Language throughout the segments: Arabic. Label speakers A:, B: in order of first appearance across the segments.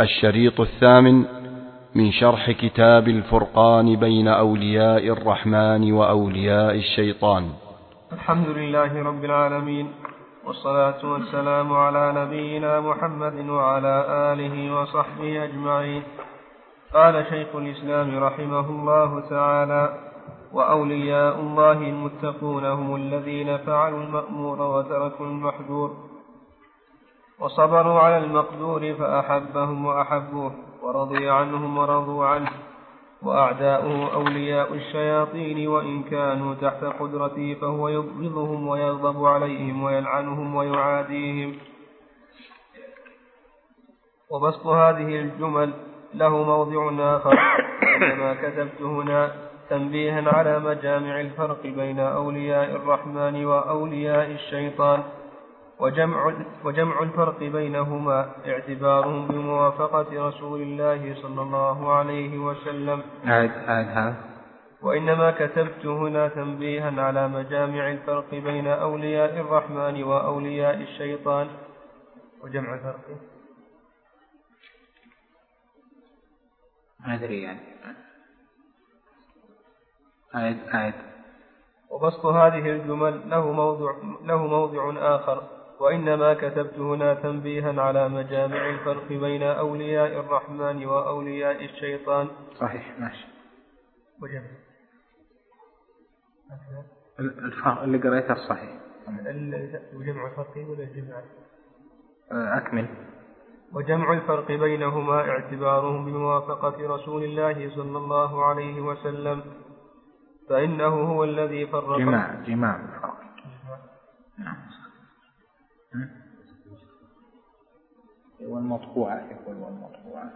A: الشريط الثامن من شرح كتاب الفرقان بين أولياء الرحمن وأولياء الشيطان
B: الحمد لله رب العالمين والصلاة والسلام على نبينا محمد وعلى آله وصحبه أجمعين قال شيخ الإسلام رحمه الله تعالى وأولياء الله المتقون هم الذين فعلوا المأمور وتركوا المحذور وصبروا على المقدور فأحبهم وأحبوه ورضي عنهم ورضوا عنه وأعداؤه أولياء الشياطين وإن كانوا تحت قدرته فهو يبغضهم ويغضب عليهم ويلعنهم ويعاديهم وبسط هذه الجمل له موضع آخر كما كتبت هنا تنبيها على مجامع الفرق بين أولياء الرحمن وأولياء الشيطان وجمع, وجمع الفرق بينهما اعتبارهم بموافقة رسول الله صلى الله عليه وسلم أعد أعد وإنما كتبت هنا تنبيها على مجامع الفرق بين أولياء الرحمن وأولياء الشيطان وجمع الفرق
A: ما أدري يعني أعد أعد
B: وبسط هذه الجمل له موضع له موضع آخر وإنما كتبت هنا تنبيها على مجامع الفرق بين أولياء الرحمن وأولياء الشيطان
A: صحيح ماشي
B: وجمع
A: الفرق اللي قريته الصحيح
B: وجمع الفرق ولا الجمع
A: آه، أكمل
B: وجمع الفرق بينهما اعتبارهم بموافقة رسول الله صلى الله عليه وسلم فإنه هو الذي فرق
A: جماع جماع الفرق نعم والمطبوعة يقول والمطبوعة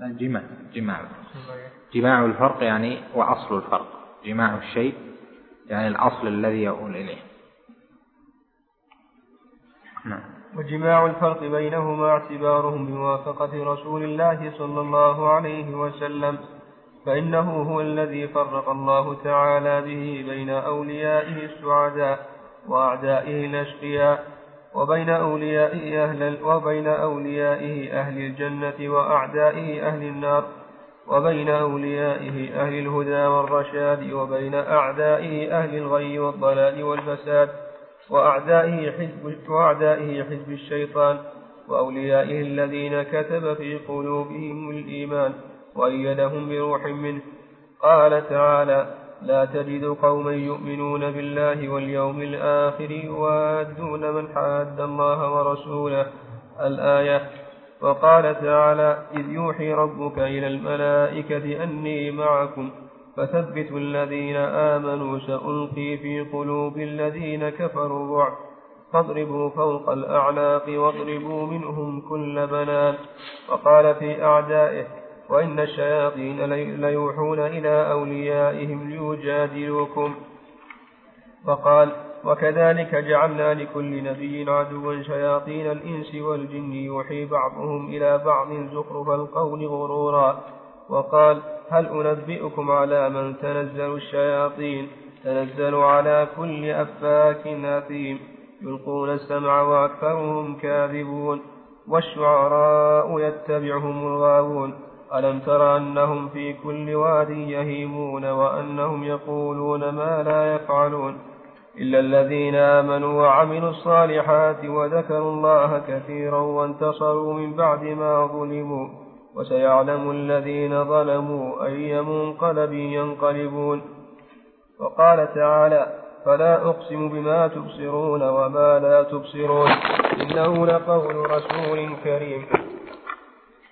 A: جماع جماع طيب. جماع الفرق يعني وأصل الفرق جماع الشيء يعني الأصل الذي يؤول إليه
B: نعم وجماع الفرق بينهما اعتبارهم بموافقة رسول الله صلى الله عليه وسلم فإنه هو الذي فرق الله تعالى به بين أوليائه السعداء وأعدائه الأشقياء وبين أوليائه أهل وبين أوليائه أهل الجنة وأعدائه أهل النار وبين أوليائه أهل الهدى والرشاد وبين أعدائه أهل الغي والضلال والفساد وأعدائه حزب, وأعدائه حزب الشيطان وأوليائه الذين كتب في قلوبهم الإيمان وأيدهم بروح منه قال تعالى لا تجد قوما يؤمنون بالله واليوم الآخر يوادون من حاد الله ورسوله الآية وقال تعالى إذ يوحي ربك إلى الملائكة أني معكم فثبتوا الذين آمنوا سألقي في قلوب الذين كفروا الرعب فاضربوا فوق الأعناق واضربوا منهم كل بنان وقال في أعدائه وإن الشياطين ليوحون إلى أوليائهم ليجادلوكم وقال وكذلك جعلنا لكل نبي عدوا شياطين الإنس والجن يوحي بعضهم إلى بعض زخرف القول غرورا وقال هل أنبئكم على من تنزل الشياطين تنزل على كل أفاك أثيم يلقون السمع وأكثرهم كاذبون والشعراء يتبعهم الغاوون ألم تر أنهم في كل واد يهيمون وأنهم يقولون ما لا يفعلون إلا الذين آمنوا وعملوا الصالحات وذكروا الله كثيرا وانتصروا من بعد ما ظلموا وسيعلم الذين ظلموا أي منقلب ينقلبون وقال تعالى فلا أقسم بما تبصرون وما لا تبصرون إنه لقول رسول كريم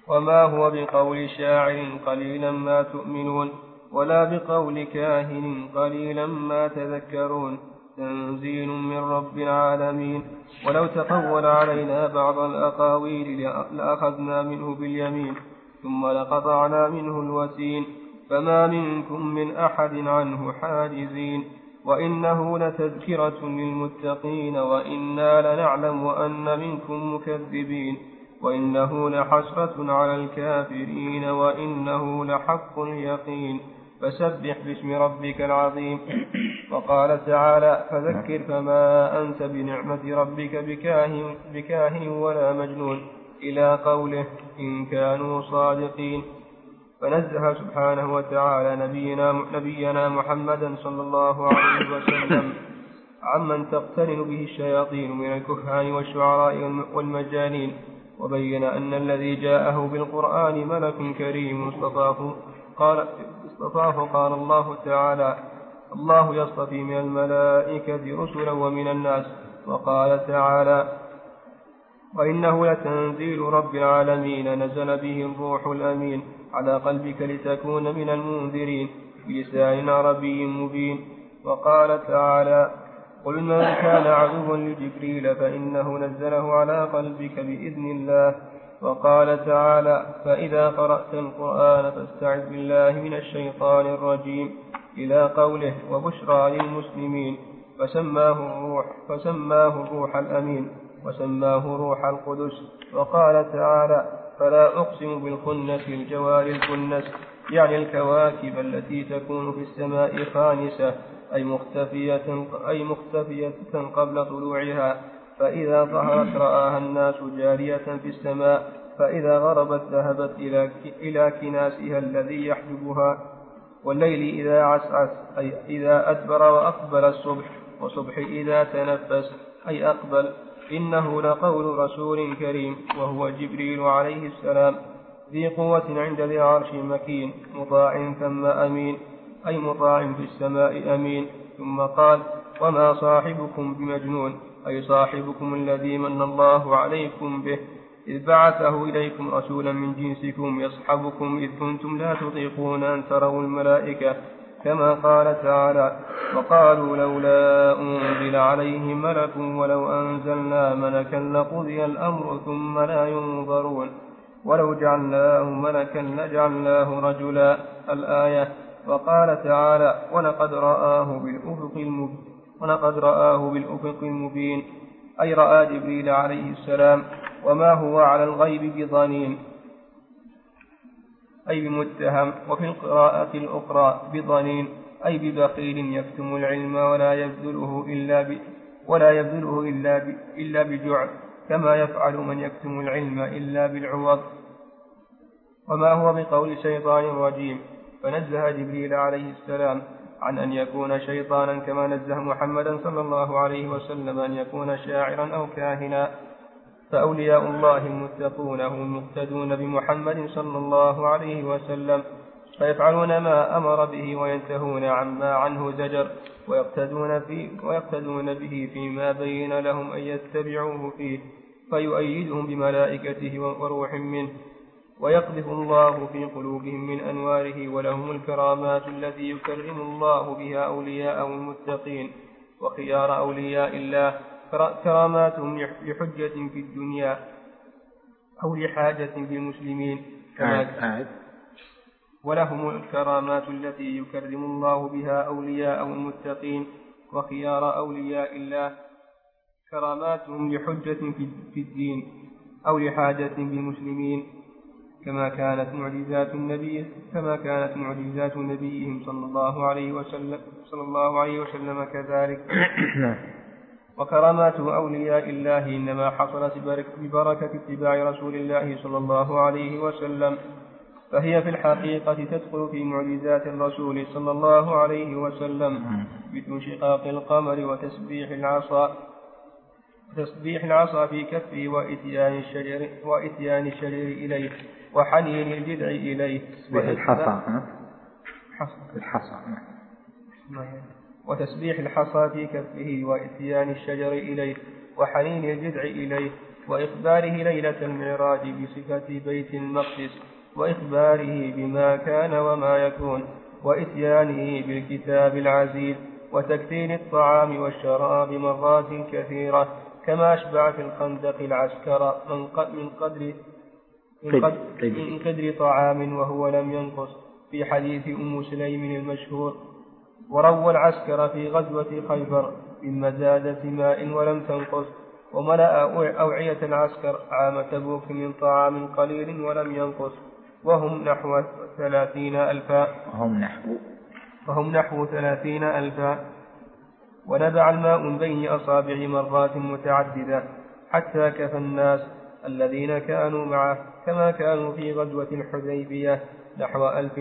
B: وما هو بقول شاعر قليلا ما تؤمنون ولا بقول كاهن قليلا ما تذكرون تنزيل من رب العالمين ولو تقول علينا بعض الأقاويل لأخذنا منه باليمين ثم لقطعنا منه الوتين فما منكم من أحد عنه حاجزين وإنه لتذكرة للمتقين وإنا لنعلم أن منكم مكذبين وإنه لحسرة على الكافرين وإنه لحق اليقين فسبح باسم ربك العظيم وقال تعالى فذكر فما أنت بنعمة ربك بكاهن, بكاهن ولا مجنون إلى قوله إن كانوا صادقين فنزه سبحانه وتعالى نبينا, نبينا محمدا صلى الله عليه وسلم عمن تقترن به الشياطين من الكهان والشعراء والمجانين وبين أن الذي جاءه بالقرآن ملك كريم اصطفاه قال اصطفاه قال الله تعالى الله يصطفي من الملائكة رسلا ومن الناس وقال تعالى وإنه لتنزيل رب العالمين نزل به الروح الأمين على قلبك لتكون من المنذرين بلسان عربي مبين وقال تعالى قل من كان عدوا لجبريل فإنه نزله على قلبك بإذن الله وقال تعالى فإذا قرأت القرآن فاستعذ بالله من الشيطان الرجيم إلى قوله وبشرى للمسلمين فسماه الروح فسماه الروح الأمين وسماه روح القدس وقال تعالى فلا أقسم بالخنس الجوار الكنس يعني الكواكب التي تكون في السماء خانسة أي مختفية أي مختفية قبل طلوعها فإذا ظهرت رآها الناس جارية في السماء فإذا غربت ذهبت إلى إلى كناسها الذي يحجبها والليل إذا عسعس أي إذا أدبر وأقبل الصبح وصبح إذا تنفس أي أقبل إنه لقول رسول كريم وهو جبريل عليه السلام ذي قوة عند ذي عرش مكين مطاع ثم أمين أي مطاع في السماء أمين ثم قال وما صاحبكم بمجنون أي صاحبكم الذي من الله عليكم به إذ بعثه إليكم رسولا من جنسكم يصحبكم إذ كنتم لا تطيقون أن تروا الملائكة كما قال تعالى وقالوا لولا أنزل عليه ملك ولو أنزلنا ملكا لقضي الأمر ثم لا ينظرون ولو جعلناه ملكا لجعلناه رجلا الآية وقال تعالى ولقد رآه بالأفق المبين ولقد رآه بالأفق المبين أي رأى جبريل عليه السلام وما هو على الغيب بضنين أي بمتهم وفي القراءة الأخرى بضنين أي ببخيل يكتم العلم ولا يبذله إلا ب ولا يبذله إلا ب إلا بجعل كما يفعل من يكتم العلم إلا بالعوض وما هو بقول شيطان رجيم فنزه جبريل عليه السلام عن أن يكون شيطانا كما نزه محمدا صلى الله عليه وسلم أن يكون شاعرا أو كاهنا فأولياء الله المتقون هم المقتدون بمحمد صلى الله عليه وسلم فيفعلون ما أمر به وينتهون عما عنه زجر ويقتدون, في ويقتدون به فيما بين لهم أن يتبعوه فيه فيؤيدهم بملائكته وروح منه ويقذف الله في قلوبهم من أنواره آية، آية. ولهم الكرامات التي يكرم الله بها أولياءه المتقين وخيار أولياء الله كراماتهم لحجة في الدنيا أو لحاجة في المسلمين ولهم الكرامات التي يكرم الله بها أولياء المتقين وخيار أولياء الله كراماتهم لحجة في الدين أو لحاجة بالمسلمين كما كانت معجزات النبي كما كانت معجزات نبيهم صلى الله عليه وسلم صلى الله عليه وسلم كذلك وكرامات أولياء الله إنما حصلت ببركة اتباع رسول الله صلى الله عليه وسلم فهي في الحقيقة تدخل في معجزات الرسول صلى الله عليه وسلم مثل نعم. شقاق القمر وتسبيح العصا تسبيح العصا في كفه وإتيان الشجر, وإتيان الشجر إليه وحنين الجذع إليه
A: الحصى الحصى
B: وتسبيح الحصى في كفه وإتيان الشجر إليه وحنين الجذع إليه وإخباره ليلة المعراج بصفة بيت المقدس وإخباره بما كان وما يكون وإتيانه بالكتاب العزيز وتكثير الطعام والشراب مرات كثيرة كما أشبع في الخندق العسكر من قدر طيب، طيب. من قدر طعام وهو لم ينقص في حديث أم سليم المشهور وروى العسكر في غزوة خيبر مما مزادة ماء ولم تنقص وملأ أوعية العسكر عام تبوك من طعام قليل ولم ينقص وهم نحو ثلاثين ألفا
A: وهم نحو
B: وهم نحو ثلاثين ألفا ونبع الماء من بين أصابع مرات متعددة حتى كفى الناس الذين كانوا معه كما كانوا في غزوة الحديبية نحو ألف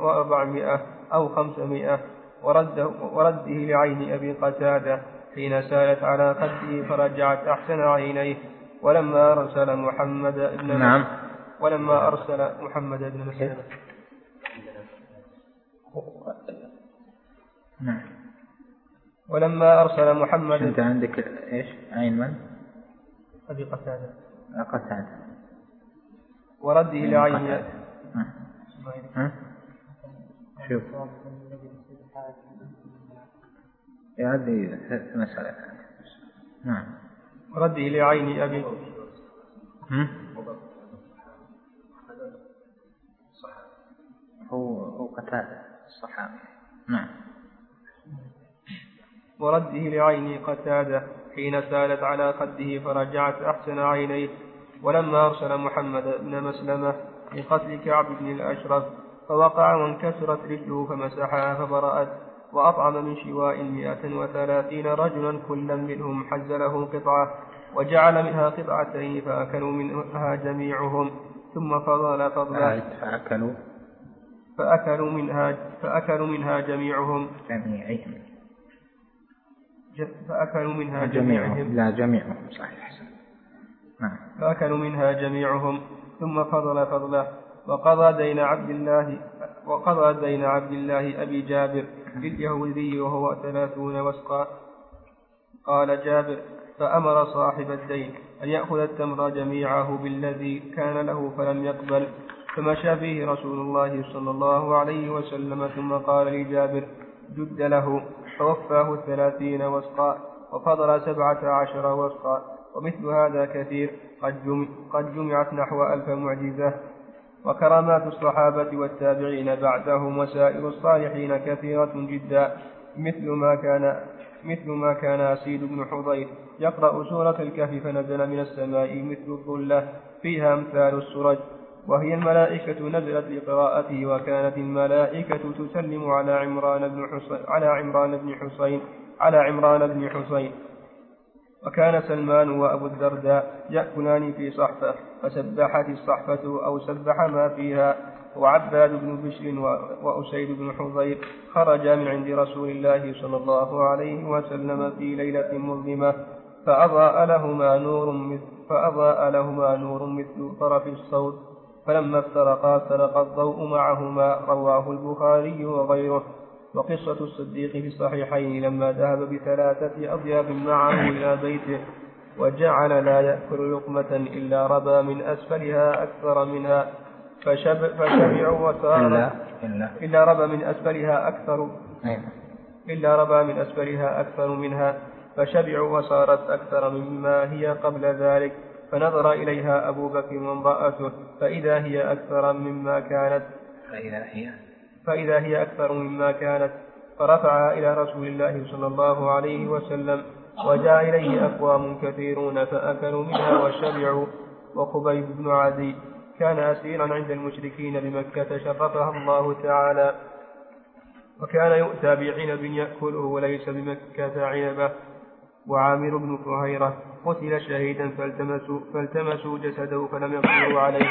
B: وأربعمائة أو خمسمائة ورده, ورده لعين أبي قتادة حين سالت على خده فرجعت أحسن عينيه ولما أرسل محمد بن نعم ولما أرسل محمد بن مسلمة نعم ولما أرسل محمد
A: أنت عندك إيش؟ عين من؟
B: أبي قتادة
A: قتادة
B: ورده
A: لعين شوف هذه مسألة
B: نعم ورده لعين أبي
A: هو هو قتادة الصحابي نعم
B: ورده لعين قتادة حين سالت على خده فرجعت أحسن عينيه ولما أرسل محمد بن مسلمة لقتل كعب بن الأشرف فوقع وانكسرت رجله فمسحها فبرأت وأطعم من شواء مئة وثلاثين رجلا كلا منهم حز له قطعة وجعل منها قطعتين فأكلوا منها جميعهم ثم فضل فضلا
A: آه، فأكلوا
B: فأكلوا منها فأكلوا منها جميعهم جميعهم فأكلوا منها جميعهم, جميعهم
A: لا جميعهم صحيح
B: نعم فأكلوا منها جميعهم ثم فضل فضله وقضى دين عبد الله وقضى دين عبد الله أبي جابر لليهودي وهو ثلاثون وسقا قال جابر فأمر صاحب الدين أن يأخذ التمر جميعه بالذي كان له فلم يقبل فمشى فيه رسول الله صلى الله عليه وسلم ثم قال لجابر جد له فوفاه الثلاثين وسقا وفضل سبعة عشر وسقا ومثل هذا كثير قد, جمع قد جمعت نحو ألف معجزة وكرامات الصحابة والتابعين بعدهم وسائر الصالحين كثيرة جدا مثل ما كان مثل ما كان أسيد بن حضير يقرأ سورة الكهف فنزل من السماء مثل الظلة فيها أمثال السرج وهي الملائكة نزلت لقراءته وكانت الملائكة تسلم على عمران بن حسين على عمران بن حسين على عمران بن حسين وكان سلمان وأبو الدرداء يأكلان في صحفة فسبحت الصحفة أو سبح ما فيها وعباد بن بشر وأسيد بن حضير خرجا من عند رسول الله صلى الله عليه وسلم في ليلة مظلمة فأضاء لهما نور مثل فأضاء لهما نور مثل طرف الصوت فلما افترقا سرق الضوء معهما رواه البخاري وغيره وقصة الصديق في الصحيحين لما ذهب بثلاثة أضياف معه إلى بيته وجعل لا يأكل لقمة إلا ربى من أسفلها أكثر منها فشب فشبعوا وسار إلا, إلا ربى من أسفلها أكثر إلا ربى من أسفلها أكثر منها فشبعوا وصارت أكثر مما هي قبل ذلك فنظر إليها أبو بكر وامرأته فإذا هي أكثر مما كانت فإذا
A: هي فإذا
B: هي أكثر مما كانت فرفع إلى رسول الله صلى الله عليه وسلم وجاء إليه أقوام كثيرون فأكلوا منها وشبعوا وخبيب بن عدي كان أسيرا عند المشركين بمكة شرفها الله تعالى وكان يؤتى بعنب يأكله وليس بمكة عنبه وعامر بن فهيرة قتل شهيدا فالتمسوا, فالتمسوا جسده فلم يقدروا عليه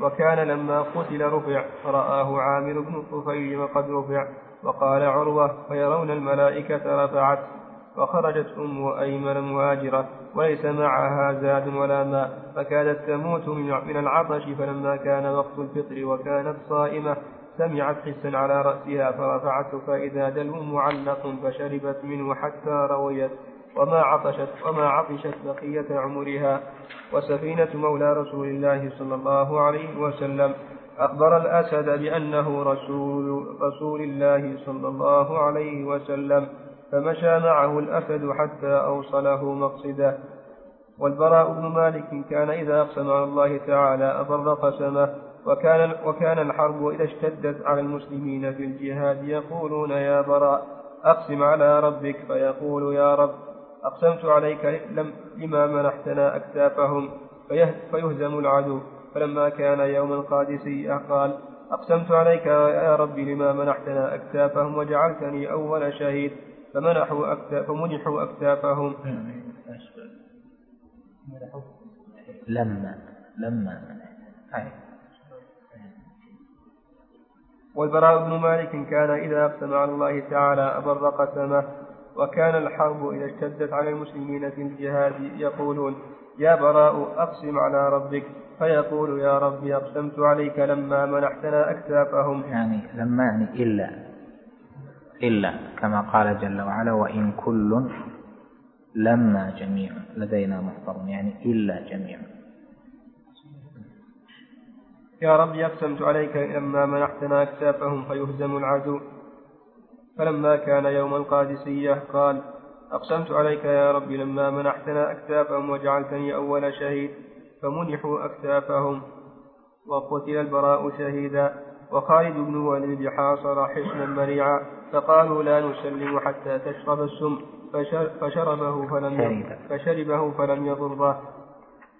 B: وكان لما قتل رفع فرآه عامر بن الطفيل وقد رفع وقال عروة فيرون الملائكة رفعت وخرجت أم أيمن مهاجرة وليس معها زاد ولا ماء فكادت تموت من العطش فلما كان وقت الفطر وكانت صائمة سمعت حسا على رأسها فرفعته فإذا دلو معلق فشربت منه حتى رويت وما عطشت وما عطشت بقية عمرها وسفينة مولى رسول الله صلى الله عليه وسلم أخبر الأسد بأنه رسول رسول الله صلى الله عليه وسلم فمشى معه الأسد حتى أوصله مقصده والبراء بن مالك كان إذا أقسم على الله تعالى أبر قسمه وكان وكان الحرب إذا اشتدت على المسلمين في الجهاد يقولون يا براء أقسم على ربك فيقول يا رب أقسمت عليك لم لما منحتنا أكتافهم فيهزم العدو فلما كان يوم القادسي قال أقسمت عليك يا ربي لما منحتنا أكتافهم وجعلتني أول شهيد فمنحوا أكتاف
A: فمنحوا
B: أكتافهم لما لما طيب. والبراء بن مالك كان إذا أقسم على الله تعالى أبر قسمه وكان الحرب إذا اشتدت على المسلمين في الجهاد يقولون يا براء أقسم على ربك فيقول يا ربي أقسمت عليك لما منحتنا أكتافهم
A: يعني لما يعني إلا إلا كما قال جل وعلا وإن كل لما جميع لدينا محضر يعني إلا جميع
B: يا ربي أقسمت عليك لما منحتنا أكتافهم فيهزم العدو فلما كان يوم القادسية قال أقسمت عليك يا رب لما منحتنا أكتافهم وجعلتني أول شهيد فمنحوا أكتافهم وقتل البراء شهيدا وخالد بن وليد حاصر حصنا مريعا فقالوا لا نسلم حتى تشرب السم فشربه فلم فشربه فلم يضره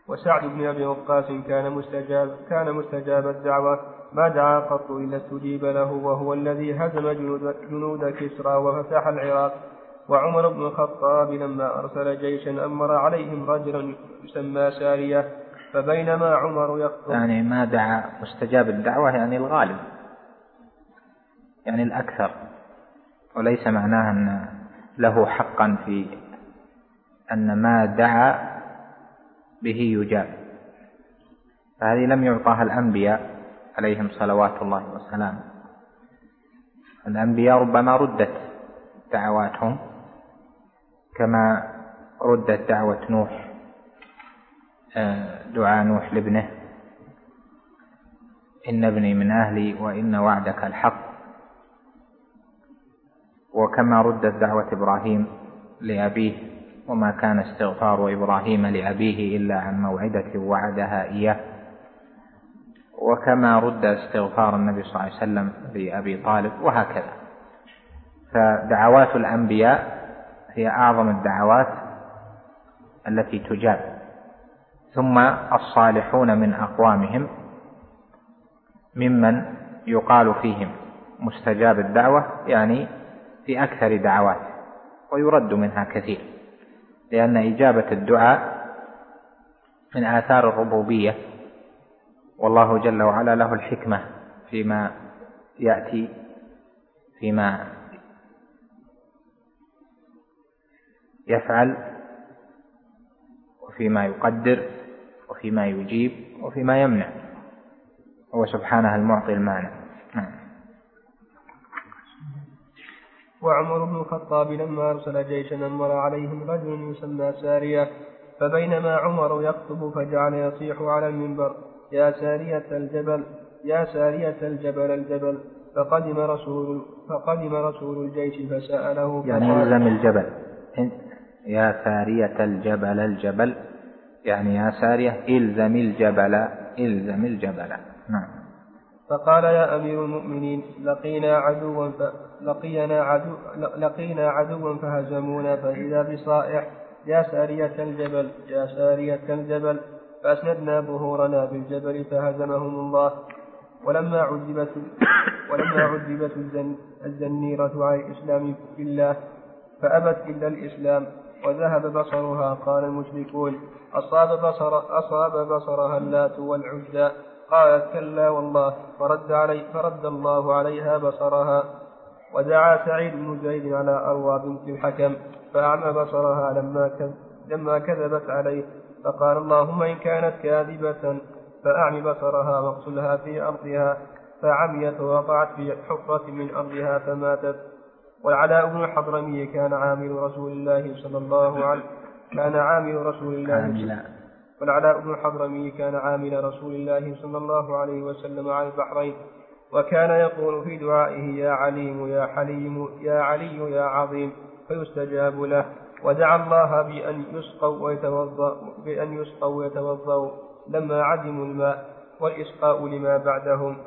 B: وسعد بن ابي وقاص كان مستجاب كان مستجاب الدعوه ما دعا قط إلا استجيب له وهو الذي هزم جنود كسرى وفتح العراق وعمر بن الخطاب لما أرسل جيشا أمر عليهم رجلا يسمى سارية فبينما عمر يخطب
A: يعني ما دعا مستجاب الدعوة يعني الغالب يعني الأكثر وليس معناه أن له حقا في أن ما دعا به يجاب فهذه لم يعطاها الأنبياء عليهم صلوات الله وسلامه الأنبياء ربما ردت دعواتهم كما ردت دعوة نوح آه، دعاء نوح لابنه إن ابني من أهلي وإن وعدك الحق وكما ردت دعوة إبراهيم لأبيه وما كان استغفار إبراهيم لأبيه إلا عن موعدة وعدها إياه وكما رد استغفار النبي صلى الله عليه وسلم لأبي طالب وهكذا فدعوات الأنبياء هي أعظم الدعوات التي تجاب ثم الصالحون من أقوامهم ممن يقال فيهم مستجاب الدعوة يعني في أكثر دعوات ويرد منها كثير لأن إجابة الدعاء من آثار الربوبية والله جل وعلا له الحكمة فيما يأتي فيما يفعل وفيما يقدر وفيما يجيب وفيما يمنع هو سبحانه المعطي المانع نعم.
B: وعمر بن الخطاب لما أرسل جيشا أمر عليهم رجل يسمى سارية فبينما عمر يخطب فجعل يصيح على المنبر يا سارية الجبل يا سارية الجبل الجبل فقدم رسول فقدم رسول الجيش فسأله
A: يعني الزم الجبل يا سارية الجبل الجبل يعني يا سارية الزم الجبل الزم الجبل
B: نعم فقال يا أمير المؤمنين لقينا عدوا ف... لقينا عدو لقينا عدوا فهزمونا فإذا بصائح يا سارية الجبل يا سارية الجبل فأسندنا ظهورنا بالجبل فهزمهم الله ولما عذبت ولما عذبت الزنيرة عن الإسلام بالله فأبت إلا الإسلام وذهب بصرها قال المشركون أصاب بصر أصاب بصرها اللات والعزى قالت كلا والله فرد علي فرد الله عليها بصرها ودعا سعيد بن زيد على أروى بنت الحكم فأعمى بصرها لما لما كذبت عليه فقال اللهم إن كانت كاذبة فأعم بصرها واقتلها في أرضها فعميت ووقعت في حفرة من أرضها فماتت والعلاء بن الحضرمي كان عامل رسول الله صلى الله عليه كان عامل رسول الله والعلاء بن الحضرمي كان عامل رسول الله صلى الله عليه وسلم على البحرين وكان يقول في دعائه يا عليم يا حليم يا علي يا عظيم فيستجاب له ودعا الله بأن يسقوا ويتوضأوا بأن يسقوا ويتوضأوا لما عدموا الماء والإسقاء لما بعدهم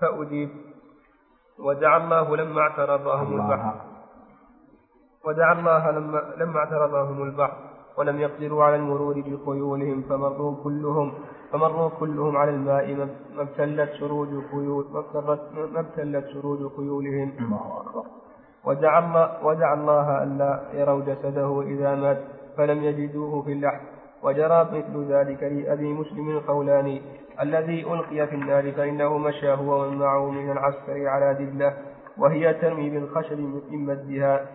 B: فأجيب ودعا الله لما اعترضهم البحر ودعا الله لما, لما اعترضهم البحر ولم يقدروا على المرور بخيولهم فمروا كلهم فمروا كلهم على الماء ما ابتلت سروج خيول ما ابتلت سروج خيولهم الله أكبر ودعا الله ألا يروا جسده إذا مات فلم يجدوه في اللحم وجرى مثل ذلك لأبي مسلم الخولاني الذي ألقي في النار فإنه مشى هو ومن معه من العسكر على دلة وهي ترمي بالخشب من مدها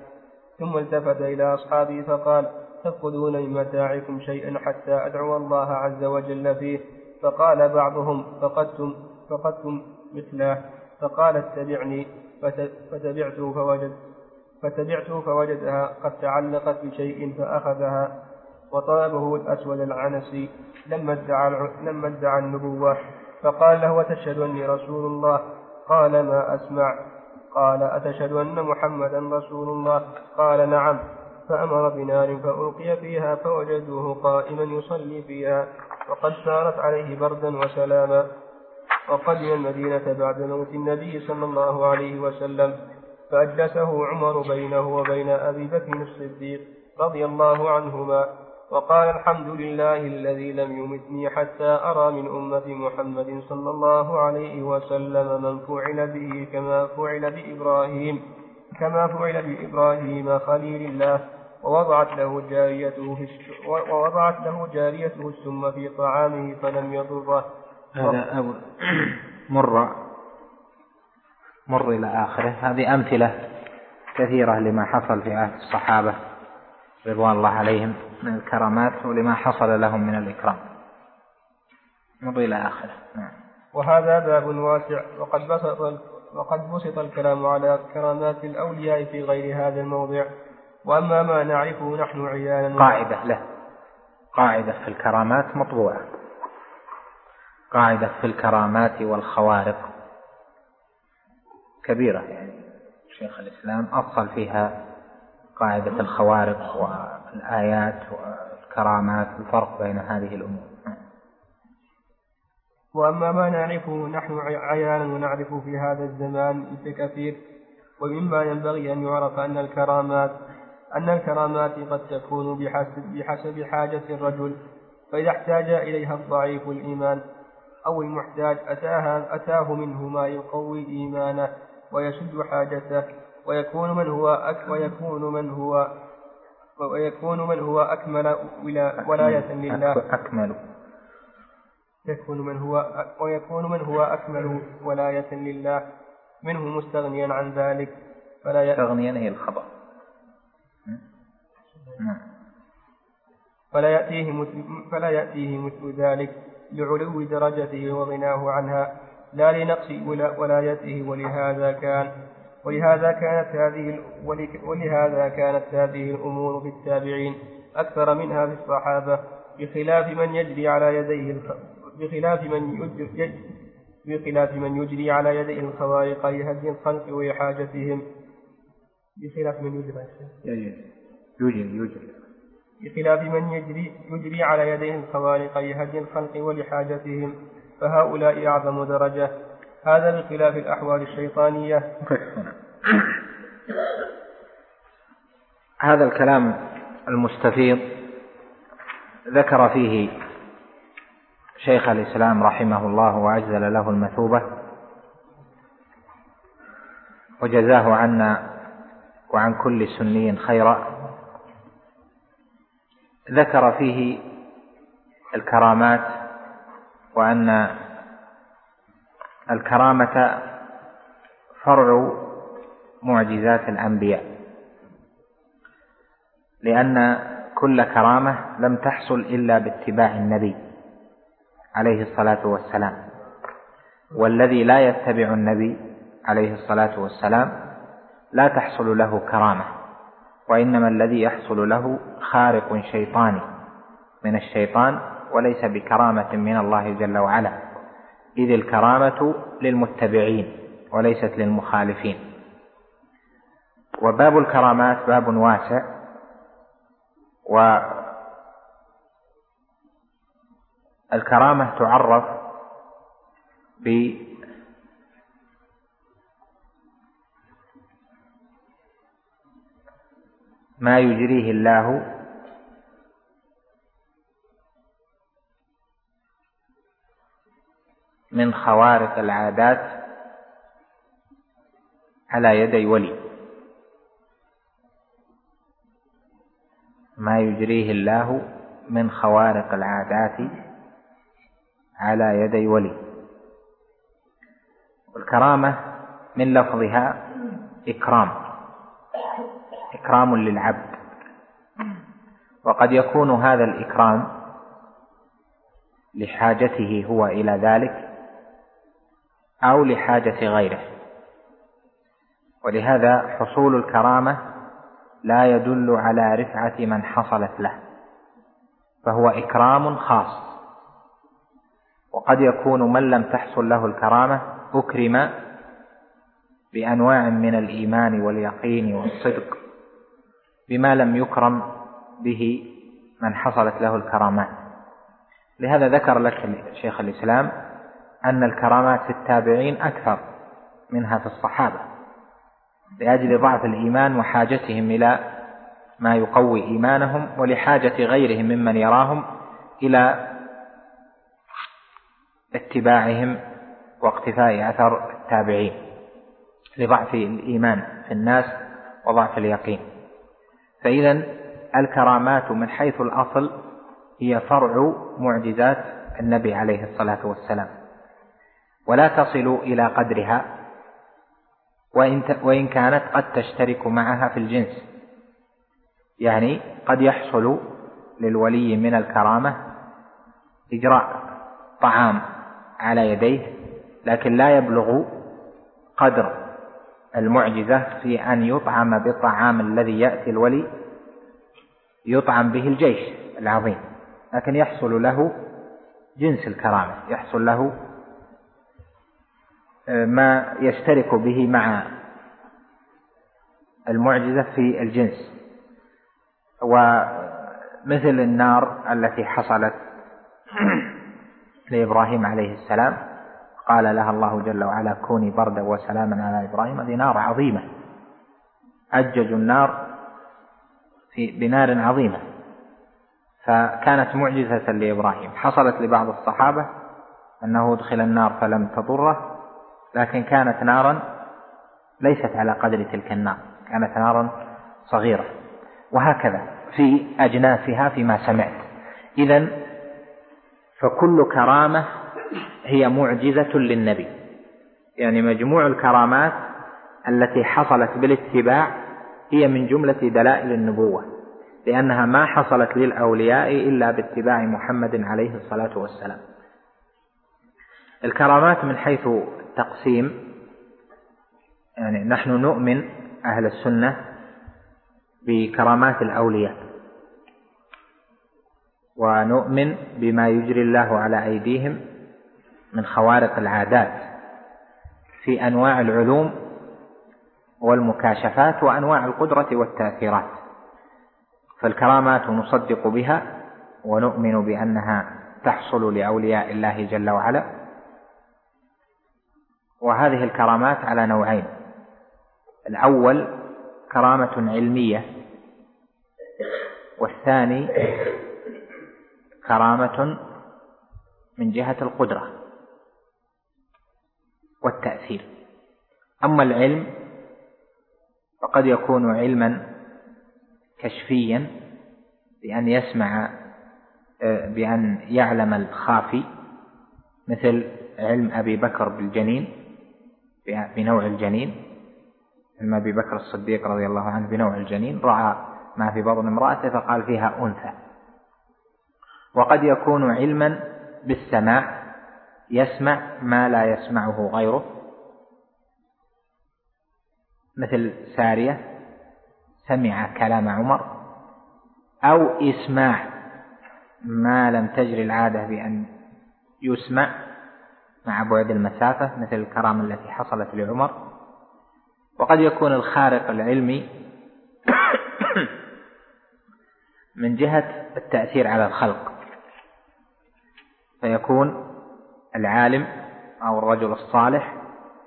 B: ثم التفت إلى أصحابه فقال تفقدون من متاعكم شيئا حتى أدعو الله عز وجل فيه فقال بعضهم فقدتم فقدتم مثله فقال اتبعني فتبعته فوجد فتبعته فوجدها قد تعلقت بشيء فأخذها وطلبه الأسود العنسي لما ادعى لما ادعى النبوة فقال له أتشهد أني رسول الله قال ما أسمع قال أتشهد أن محمدا رسول الله قال نعم فأمر بنار فألقي فيها فوجدوه قائما يصلي فيها وقد سارت عليه بردا وسلاما وقدم المدينة بعد موت النبي صلى الله عليه وسلم فأجلسه عمر بينه وبين أبي بكر الصديق رضي الله عنهما وقال الحمد لله الذي لم يمتني حتى أرى من أمة محمد صلى الله عليه وسلم من فعل به كما فعل بإبراهيم كما فعل بإبراهيم خليل الله ووضعت له جاريته ووضعت له جاريته السم في طعامه فلم يضره
A: هذا أو مر مر إلى آخره هذه أمثلة كثيرة لما حصل في عهد الصحابة رضوان الله عليهم من الكرامات ولما حصل لهم من الإكرام مر إلى آخره نعم
B: وهذا باب واسع وقد بسط وقد بسط الكلام على كرامات الأولياء في غير هذا الموضع وأما ما نعرفه نحن عيانا
A: قاعدة له قاعدة في الكرامات مطبوعة قاعدة في الكرامات والخوارق كبيرة يعني شيخ الإسلام أصل فيها قاعدة الخوارق والآيات والكرامات الفرق بين هذه الأمور
B: وأما ما نعرفه نحن عيانا ونعرف في هذا الزمان كثير ومما ينبغي أن يعرف أن الكرامات أن الكرامات قد تكون بحسب, بحسب حاجة الرجل فإذا احتاج إليها الضعيف الإيمان أو المحتاج أتاه, أتاه منه ما يقوي إيمانه ويشد حاجته ويكون من هو أك ويكون من هو ويكون من هو أكمل ولاية لله أكمل يكون من هو ويكون من هو أكمل ولاية لله منه مستغنيا عن ذلك
A: فلا مستغنيا هي الخبر
B: فلا يأتيه مثل فلا يأتيه مثل ذلك لعلو درجته وغناه عنها لا لنقص ولايته ولهذا كان ولهذا كانت هذه ولهذا كانت هذه الأمور في التابعين أكثر منها في الصحابة بخلاف من يجري على يديه بخلاف من يجري بخلاف من يجري على
A: يديه الخوارق لهدي
B: الخلق وإحاجتهم بخلاف من يجري يجري يجري بخلاف من يجري, يجري على يديه الخوارق لهدي الخلق ولحاجتهم فهؤلاء أعظم درجة هذا بخلاف الأحوال الشيطانية
A: هذا الكلام المستفيض ذكر فيه شيخ الإسلام رحمه الله وعجل له المثوبة وجزاه عنا وعن كل سني خيرا ذكر فيه الكرامات وأن الكرامة فرع معجزات الأنبياء لأن كل كرامة لم تحصل إلا باتباع النبي عليه الصلاة والسلام والذي لا يتبع النبي عليه الصلاة والسلام لا تحصل له كرامة وإنما الذي يحصل له خارق شيطاني من الشيطان وليس بكرامة من الله جل وعلا إذ الكرامة للمتبعين وليست للمخالفين وباب الكرامات باب واسع والكرامة تعرف ب ما يجريه الله من خوارق العادات على يدي ولي ما يجريه الله من خوارق العادات على يدي ولي والكرامه من لفظها اكرام إكرام للعبد وقد يكون هذا الإكرام لحاجته هو إلى ذلك أو لحاجة غيره ولهذا حصول الكرامة لا يدل على رفعة من حصلت له فهو إكرام خاص وقد يكون من لم تحصل له الكرامة أكرم بأنواع من الإيمان واليقين والصدق بما لم يكرم به من حصلت له الكرامات لهذا ذكر لك شيخ الإسلام أن الكرامات في التابعين أكثر منها في الصحابة لأجل ضعف الإيمان وحاجتهم إلى ما يقوي إيمانهم ولحاجة غيرهم ممن يراهم إلى اتباعهم واقتفاء أثر التابعين لضعف الإيمان في الناس وضعف اليقين فإذا الكرامات من حيث الأصل هي فرع معجزات النبي عليه الصلاة والسلام ولا تصل إلى قدرها وإن, وإن كانت قد تشترك معها في الجنس يعني قد يحصل للولي من الكرامة إجراء طعام على يديه لكن لا يبلغ قدر المعجزة في أن يطعم بالطعام الذي يأتي الولي يطعم به الجيش العظيم لكن يحصل له جنس الكرامة يحصل له آه، ما يشترك به مع المعجزة في الجنس ومثل النار التي حصلت لإبراهيم عليه السلام قال لها الله جل وعلا كوني بردا وسلاما على إبراهيم هذه نار عظيمة أجج النار في بنار عظيمة فكانت معجزة لإبراهيم حصلت لبعض الصحابة أنه أدخل النار فلم تضره لكن كانت نارا ليست على قدر تلك النار كانت نارا صغيرة وهكذا في أجناسها فيما سمعت إذا فكل كرامة هي معجزة للنبي يعني مجموع الكرامات التي حصلت بالاتباع هي من جملة دلائل النبوة لأنها ما حصلت للأولياء إلا باتباع محمد عليه الصلاة والسلام الكرامات من حيث التقسيم يعني نحن نؤمن أهل السنة بكرامات الأولياء ونؤمن بما يجري الله على أيديهم من خوارق العادات في انواع العلوم والمكاشفات وانواع القدره والتاثيرات فالكرامات نصدق بها ونؤمن بانها تحصل لاولياء الله جل وعلا وهذه الكرامات على نوعين الاول كرامه علميه والثاني كرامه من جهه القدره والتأثير أما العلم فقد يكون علما كشفيا بأن يسمع آه، بأن يعلم الخافي مثل علم أبي بكر بالجنين بنوع الجنين علم أبي بكر الصديق رضي الله عنه بنوع الجنين رأى ما في بطن امرأته فقال فيها أنثى وقد يكون علما بالسماع يسمع ما لا يسمعه غيره مثل سارية سمع كلام عمر أو إسماع ما لم تجري العادة بأن يسمع مع بعد المسافة مثل الكرامة التي حصلت لعمر وقد يكون الخارق العلمي من جهة التأثير على الخلق فيكون العالم أو الرجل الصالح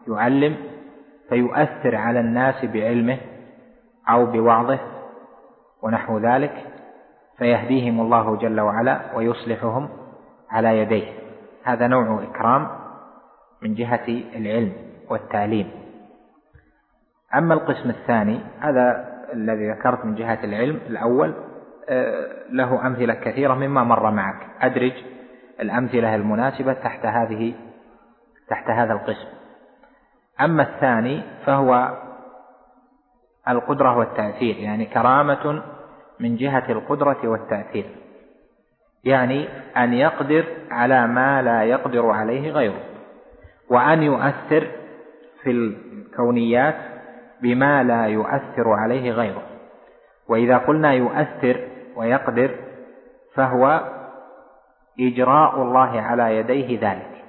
A: يعلم فيؤثر على الناس بعلمه أو بوعظه ونحو ذلك فيهديهم الله جل وعلا ويصلحهم على يديه هذا نوع إكرام من جهة العلم والتعليم أما القسم الثاني هذا الذي ذكرت من جهة العلم الأول آه، له أمثلة كثيرة مما مر معك أدرج الأمثلة المناسبة تحت هذه تحت هذا القسم أما الثاني فهو القدرة والتأثير يعني كرامة من جهة القدرة والتأثير يعني أن يقدر على ما لا يقدر عليه غيره وأن يؤثر في الكونيات بما لا يؤثر عليه غيره وإذا قلنا يؤثر ويقدر فهو إجراء الله على يديه ذلك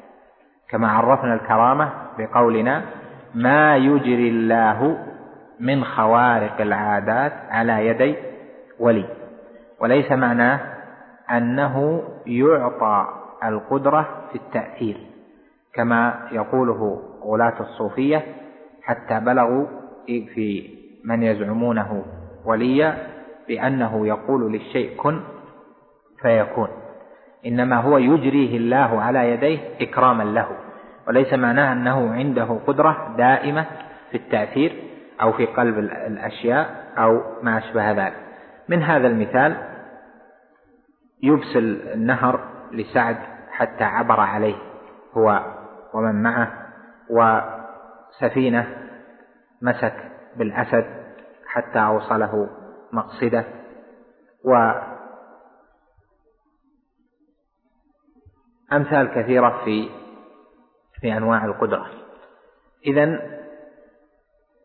A: كما عرفنا الكرامة بقولنا ما يجري الله من خوارق العادات على يدي ولي وليس معناه أنه يعطى القدرة في التأثير كما يقوله غلاة الصوفية حتى بلغوا في من يزعمونه وليا بأنه يقول للشيء كن فيكون انما هو يجريه الله على يديه اكراما له وليس معناه انه عنده قدره دائمه في التاثير او في قلب الاشياء او ما اشبه ذلك من هذا المثال يبسل النهر لسعد حتى عبر عليه هو ومن معه وسفينه مسك بالاسد حتى اوصله مقصده و أمثال كثيرة في في أنواع القدرة إذا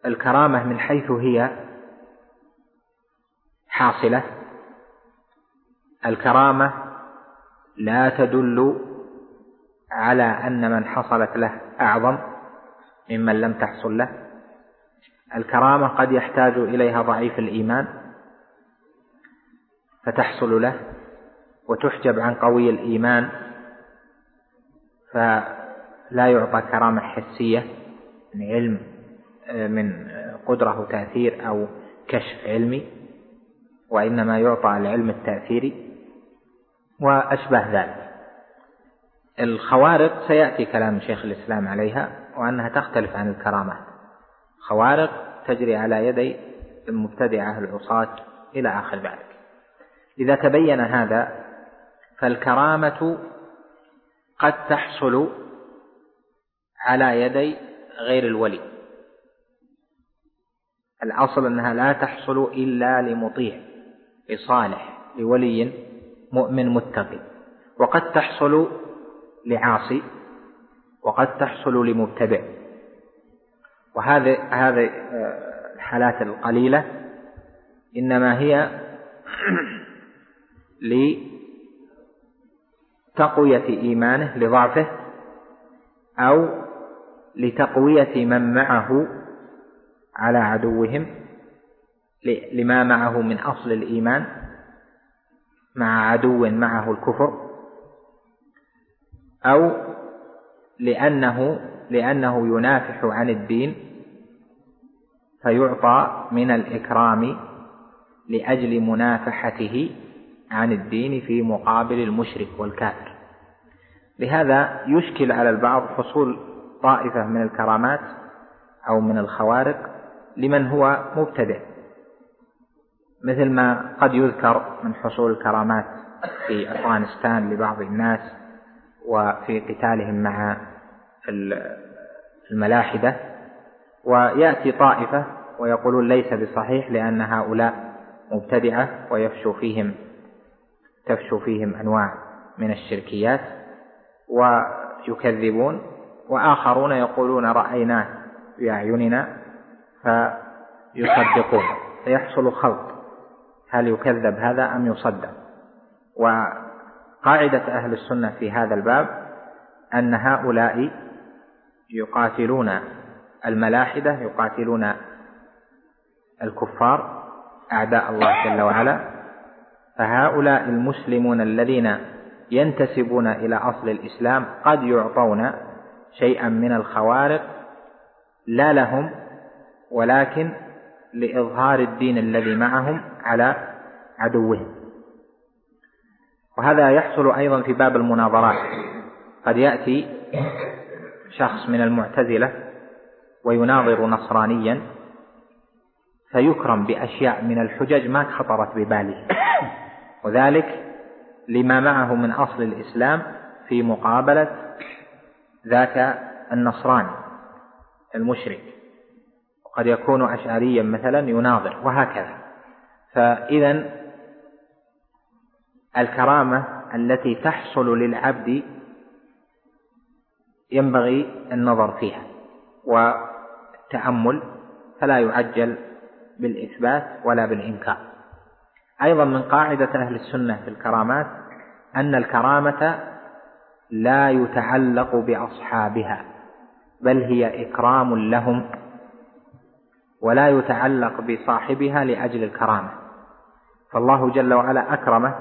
A: الكرامة من حيث هي حاصلة الكرامة لا تدل على أن من حصلت له أعظم ممن لم تحصل له الكرامة قد يحتاج إليها ضعيف الإيمان فتحصل له وتحجب عن قوي الإيمان فلا يعطى كرامة حسية من علم آه، من آه، قدرة وتأثير أو كشف علمي وإنما يعطى العلم التأثيري وأشبه ذلك الخوارق سيأتي كلام شيخ الإسلام عليها وأنها تختلف عن الكرامات خوارق تجري على يدي المبتدعة العصاة إلى آخر ذلك إذا تبين هذا فالكرامة قد تحصل على يدي غير الولي الأصل أنها لا تحصل إلا لمطيع لصالح لولي مؤمن متقي وقد تحصل لعاصي وقد تحصل لمبتدع وهذه هذه آه، الحالات القليلة إنما هي تقوية إيمانه لضعفه أو لتقوية من معه على عدوهم لما معه من أصل الإيمان مع عدو معه الكفر أو لأنه لأنه ينافح عن الدين فيعطى من الإكرام لأجل منافحته عن الدين في مقابل المشرك والكافر لهذا يشكل على البعض حصول طائفة من الكرامات أو من الخوارق لمن هو مبتدئ مثل ما قد يذكر من حصول الكرامات في أفغانستان لبعض الناس وفي قتالهم مع الملاحدة ويأتي طائفة ويقولون ليس بصحيح لأن هؤلاء مبتدعة ويفشو فيهم تفشو فيهم انواع من الشركيات ويكذبون واخرون يقولون رايناه باعيننا فيصدقون فيحصل خلط هل يكذب هذا ام يصدق وقاعده اهل السنه في هذا الباب ان هؤلاء يقاتلون الملاحده يقاتلون الكفار اعداء الله جل وعلا فهؤلاء المسلمون الذين ينتسبون الى اصل الاسلام قد يعطون شيئا من الخوارق لا لهم ولكن لاظهار الدين الذي معهم على عدوهم وهذا يحصل ايضا في باب المناظرات قد ياتي شخص من المعتزله ويناظر نصرانيا فيكرم باشياء من الحجج ما خطرت بباله وذلك لما معه من أصل الإسلام في مقابلة ذاك النصراني المشرك وقد يكون أشعريا مثلا يناظر وهكذا فإذا الكرامة التي تحصل للعبد ينبغي النظر فيها والتأمل فلا يعجل بالإثبات ولا بالإنكار أيضا من قاعدة أهل السنة في الكرامات أن الكرامة لا يتعلق بأصحابها بل هي إكرام لهم ولا يتعلق بصاحبها لأجل الكرامة فالله جل وعلا أكرمه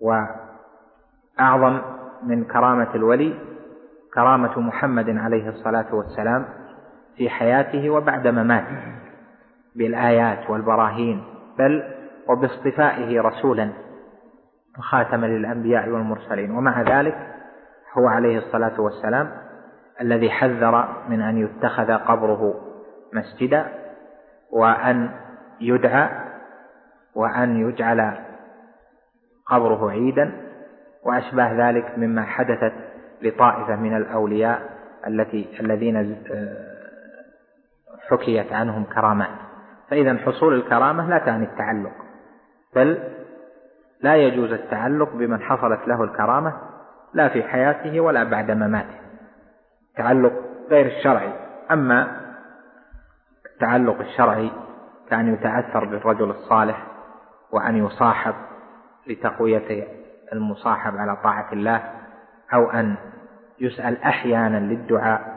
A: وأعظم من كرامة الولي كرامة محمد عليه الصلاة والسلام في حياته وبعد مماته بالآيات والبراهين بل وباصطفائه رسولا وخاتما للأنبياء والمرسلين ومع ذلك هو عليه الصلاة والسلام الذي حذر من أن يتخذ قبره مسجدا وأن يدعى وأن يجعل قبره عيدا وأشباه ذلك مما حدثت لطائفة من الأولياء التي الذين حكيت عنهم كرامات فإذا حصول الكرامة لا تعني التعلق بل لا يجوز التعلق بمن حصلت له الكرامة لا في حياته ولا بعد مماته تعلق غير الشرعي أما التعلق الشرعي كأن يتأثر بالرجل الصالح وأن يصاحب لتقوية المصاحب على طاعة الله أو أن يسأل أحيانا للدعاء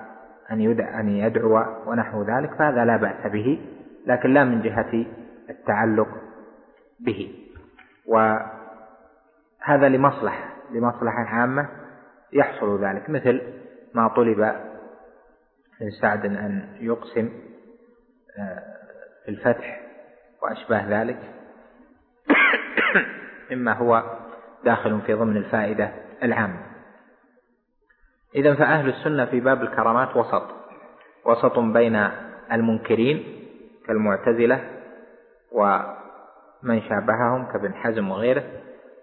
A: أن أن يدعو ونحو ذلك فهذا لا بأس به لكن لا من جهة التعلق به وهذا لمصلحة لمصلحة عامة يحصل ذلك مثل ما طلب من سعد أن يقسم آه، في الفتح وأشباه ذلك مما هو داخل في ضمن الفائدة العامة إذا فأهل السنة في باب الكرامات وسط وسط بين المنكرين كالمعتزلة من شابههم كابن حزم وغيره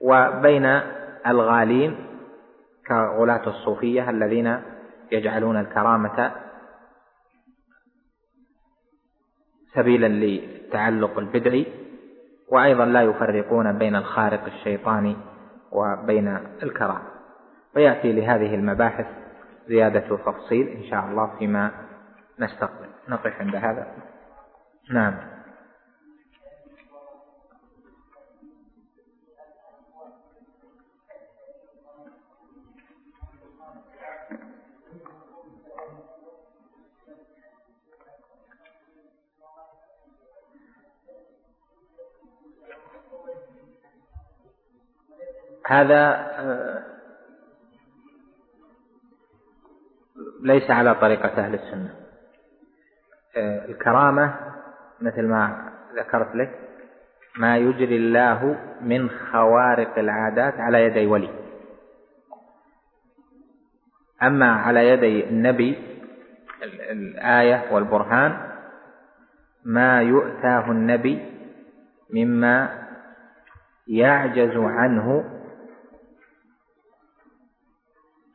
A: وبين الغالين كغلاة الصوفية الذين يجعلون الكرامة سبيلا للتعلق البدعي وأيضا لا يفرقون بين الخارق الشيطاني وبين الكرامة ويأتي لهذه المباحث زيادة تفصيل إن شاء الله فيما نستقبل نقف عند هذا نعم هذا آه، ليس على طريقة أهل السنة آه، الكرامة مثل ما ذكرت لك ما يجري الله من خوارق العادات على يدي ولي أما على يدي النبي الآية والبرهان ما يؤتاه النبي مما يعجز عنه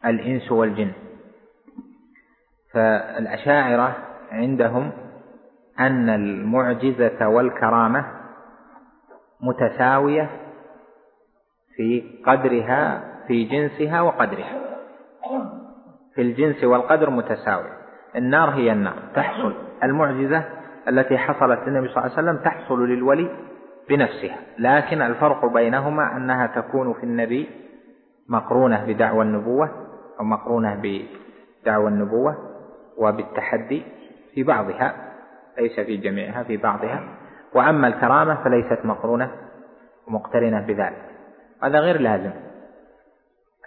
A: الإنس والجن فالأشاعرة عندهم أن المعجزة والكرامة متساوية في قدرها في جنسها وقدرها في الجنس والقدر متساوية النار هي النار تحصل المعجزة التي حصلت للنبي صلى الله عليه وسلم تحصل للولي بنفسها لكن الفرق بينهما أنها تكون في النبي مقرونة بدعوى النبوة أو مقرونة بدعوى النبوة وبالتحدي في بعضها ليس في جميعها في بعضها وأما الكرامة فليست مقرونة ومقترنة بذلك هذا غير لازم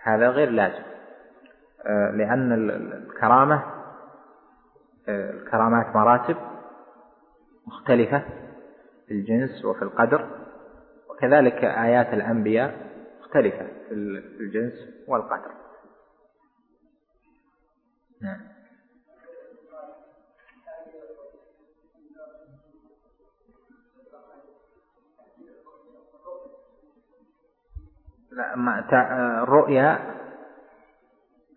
A: هذا غير لازم آه، لأن الكرامة آه، الكرامات مراتب مختلفة في الجنس وفي القدر وكذلك آيات الأنبياء مختلفة في الجنس والقدر نعم لا ما الرؤيا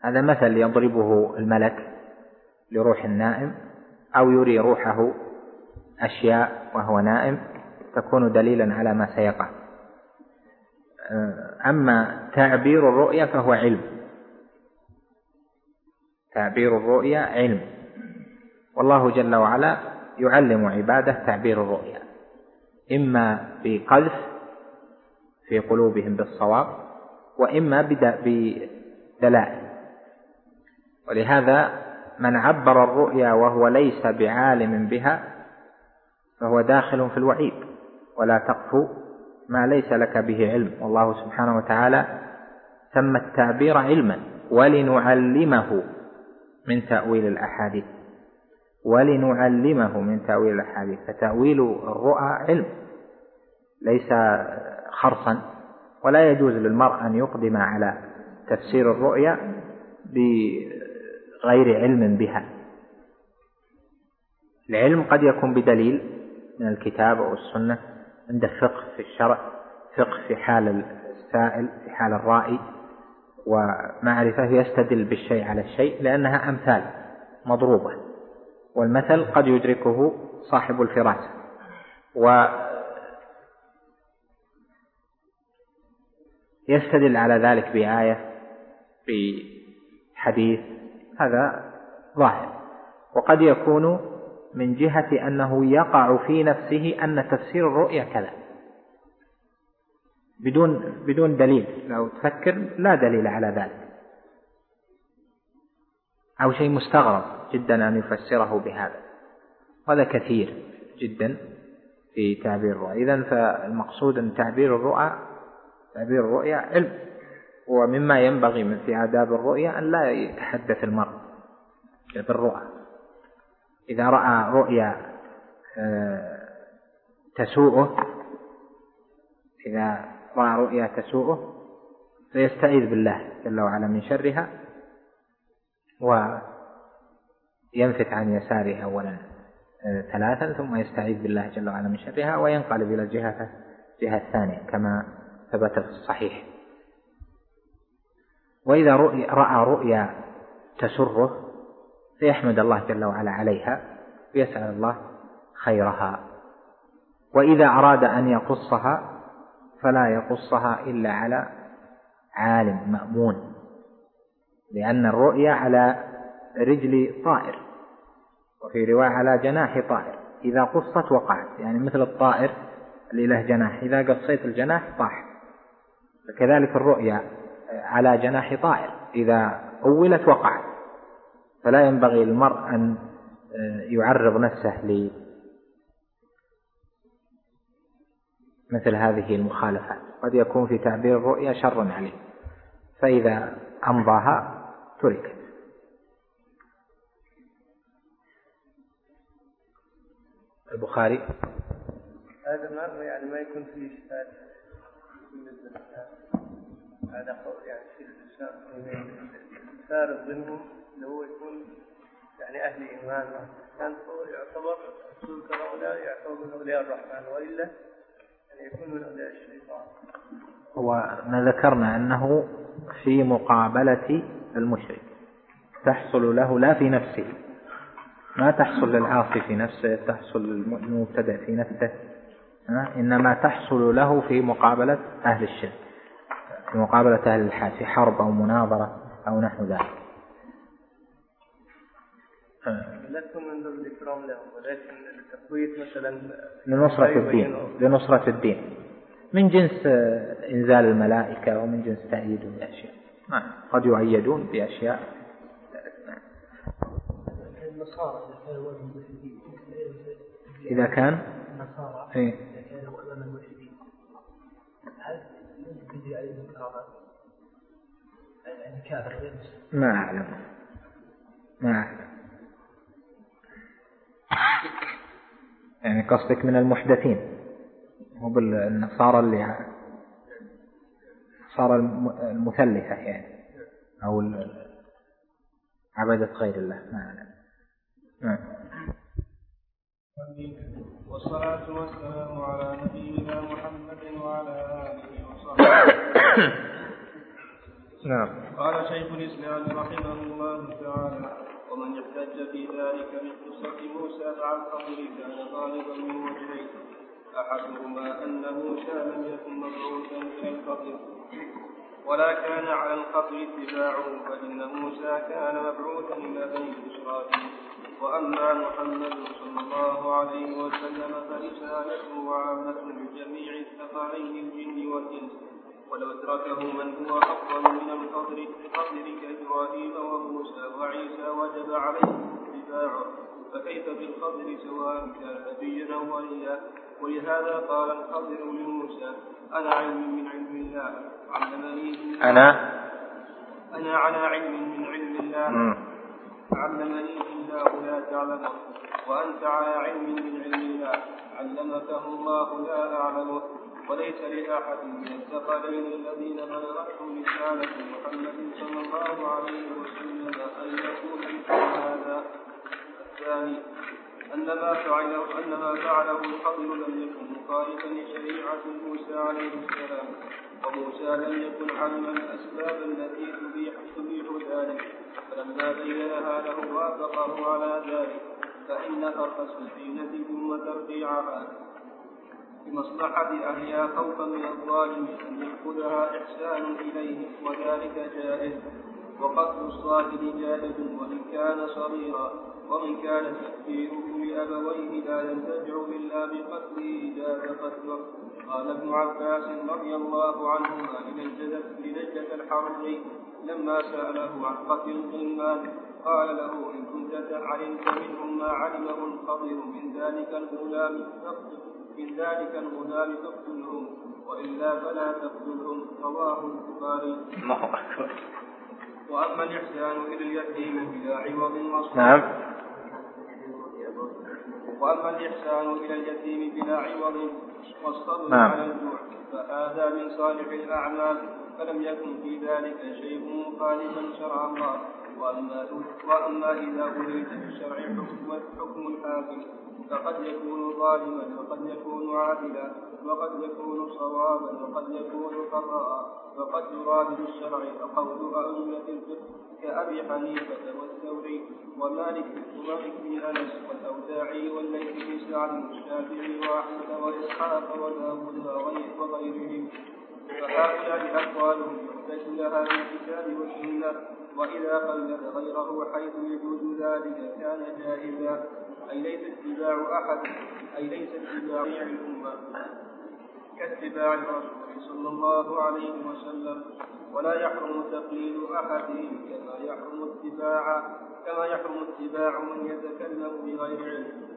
A: هذا مثل يضربه الملك لروح النائم أو يري روحه أشياء وهو نائم تكون دليلا على ما سيقع أه، أما تعبير الرؤيا فهو علم تعبير الرؤيا علم والله جل وعلا يعلم عباده تعبير الرؤيا إما بقذف في قلوبهم بالصواب وإما بدلائل ولهذا من عبر الرؤيا وهو ليس بعالم بها فهو داخل في الوعيد ولا تقف ما ليس لك به علم والله سبحانه وتعالى سمى التعبير علما ولنعلمه من تأويل الأحاديث ولنعلمه من تأويل الأحاديث فتأويل الرؤى علم ليس خرصا ولا يجوز للمرء أن يقدم على تفسير الرؤيا بغير علم بها العلم قد يكون بدليل من الكتاب أو السنة عند فقه في الشرع فقه في حال السائل في حال الرائي ومعرفة يستدل بالشيء على الشيء لأنها أمثال مضروبة والمثل قد يدركه صاحب الفراسة و يستدل على ذلك بآية بحديث هذا ظاهر وقد يكون من جهة أنه يقع في نفسه أن تفسير الرؤيا كذا بدون بدون دليل لو تفكر لا دليل على ذلك أو شيء مستغرب جدا أن يفسره بهذا وهذا كثير جدا في تعبير الرؤى إذا فالمقصود أن تعبير الرؤى تعبير الرؤيا علم ومما ينبغي من في آداب الرؤيا أن لا يتحدث المرء بالرؤى إذا رأى رؤيا آه، تسوءه إذا رؤيا تسوءه فيستعيذ بالله جل وعلا من شرها وينفث عن يساره أولا آه، ثلاثا ثم يستعيذ بالله جل وعلا من شرها وينقلب إلى الجهة الجهة الثانية كما ثبت في الصحيح وإذا رؤي رأى رؤيا تسره فيحمد الله جل وعلا عليها ويسأل الله خيرها وإذا أراد أن يقصها فلا يقصها إلا على عالم مأمون لأن الرؤيا على رجل طائر وفي رواية على جناح طائر إذا قصت وقعت يعني مثل الطائر اللي له جناح إذا قصيت الجناح طاح فكذلك الرؤيا على جناح طائر إذا أولت وقعت فلا ينبغي للمرء أن آه، يعرض نفسه مثل هذه المخالفات قد يكون في تعبير الرؤيا شرا عليه فإذا أمضاها
C: تركت البخاري هذا ما يعني ما يكون فيه إشكال هذا قول يعني الفارق منهم اللي هو يكون يعني أهل إيمان كان يعتبر رسول كهؤلاء يعتبر من أولياء الرحمن وإلا
A: هو ما ذكرنا أنه في مقابلة المشرك تحصل له لا في نفسه ما تحصل للعاصي في نفسه تحصل للمبتدع في نفسه إنما تحصل له في مقابلة أهل الشرك في مقابلة أهل الحاد في حرب أو مناظرة أو نحو ذلك
C: لكم من باب الإكرام لهم ولكن
A: التقويت مثلا لنصرة الدين لنصرة الدين من جنس آه، إنزال الملائكة ومن جنس تأييدهم بأشياء نعم قد يؤيدون بأشياء النصارى إذا كان النصارى إيه؟ إذا كانوا أمام الملحدين هل تجري عليهم كرامات؟ يعني كافر غير ما أعلم ما أعلم يعني قصدك من المحدثين مو بالنصارى اللي صار المثلثة يعني أو عبادة غير الله ما
B: نعم والصلاة والسلام على نبينا محمد وعلى آله وصحبه نعم قال شيخ الإسلام رحمه الله تعالى ومن احتج في ذلك من قصة موسى مع القبر كان طالبا من وجهين أحدهما أنه كان لم يكن مبعوثا إلى القبر ولا كان على القبر اتباعه فإن موسى كان مبعوثا إلى بني إسرائيل وأما محمد صلى الله عليه وسلم فرسالته عامة لجميع الثقلين الجن والإنس ولو تركه من هو أفضل من القدر بقدر كإبراهيم وموسى وعيسى وجب عليه اتباعه فكيف بالقدر سواء كان نبيا أو وليا ولهذا قال الخضر لموسى أنا علم من علم الله علمني أنا أنا على علم من علم الله علمني الله لا تعلمه وأنت على علم من علم الله علمكه الله لا أعلمه وليس لأحد من الثقلين الذين بلغتهم رسالة محمد صلى الله عليه وسلم أن يقول مثل هذا الثاني أن ما فعله أن ما فعله الخضر لم يكن مخالفا لشريعة موسى عليه السلام وموسى لم يكن علما الأسباب التي تبيح تبيح ذلك فلما بينها له وافقه على ذلك فإن فرق سفينتكم وترقيعها لمصلحة أهلها خوفا من الظالم أن يأخذها إحسان إليه وذلك جائز وقتل الصاحب جائز وإن كان صغيرا وإن كان تكفيره لأبويه لا ينتفع إلا بقتله جاز قتله قال ابن عباس رضي الله عنهما لنجدة الحربي لما سأله عن قتل الغلمان قال له إن كنت علمت منهم ما علمه القدر من ذلك الغلام فاقتل من ذلك الغلام تقتلهم وإلا فلا تقتلهم رواه البخاري. الله أكبر. وأما الإحسان إلى اليتيم بلا عوض وصف. نعم. وأما الإحسان إلى اليتيم بلا عوض والصبر نعم. على الجوع فهذا من صالح الأعمال فلم يكن في ذلك شيء مخالفا شرع الله وأما وأما إذا أريد بالشرع حكم الحاكم فقد يكون ظالما وقد يكون عادلا وقد يكون صوابا وقد يكون خطا وقد يراد بالشرع فقول أئمة الفقه كأبي حنيفة والثوري ومالك ومالك بن أنس والأوزاعي والليث بن سعد والشافعي وأحمد وإسحاق وداود وغيرهم فهؤلاء أقوالهم يحتج لها بالكتاب والسنة وإذا قلد غيره حيث يجوز ذلك كان جائزا أي ليس اتباع أحد أي ليس اتباع الأمة كاتباع الرسول صلى الله عليه وسلم ولا يحرم تقليد أحد كما يحرم اتباع كما يحرم اتباع من يتكلم بغير علم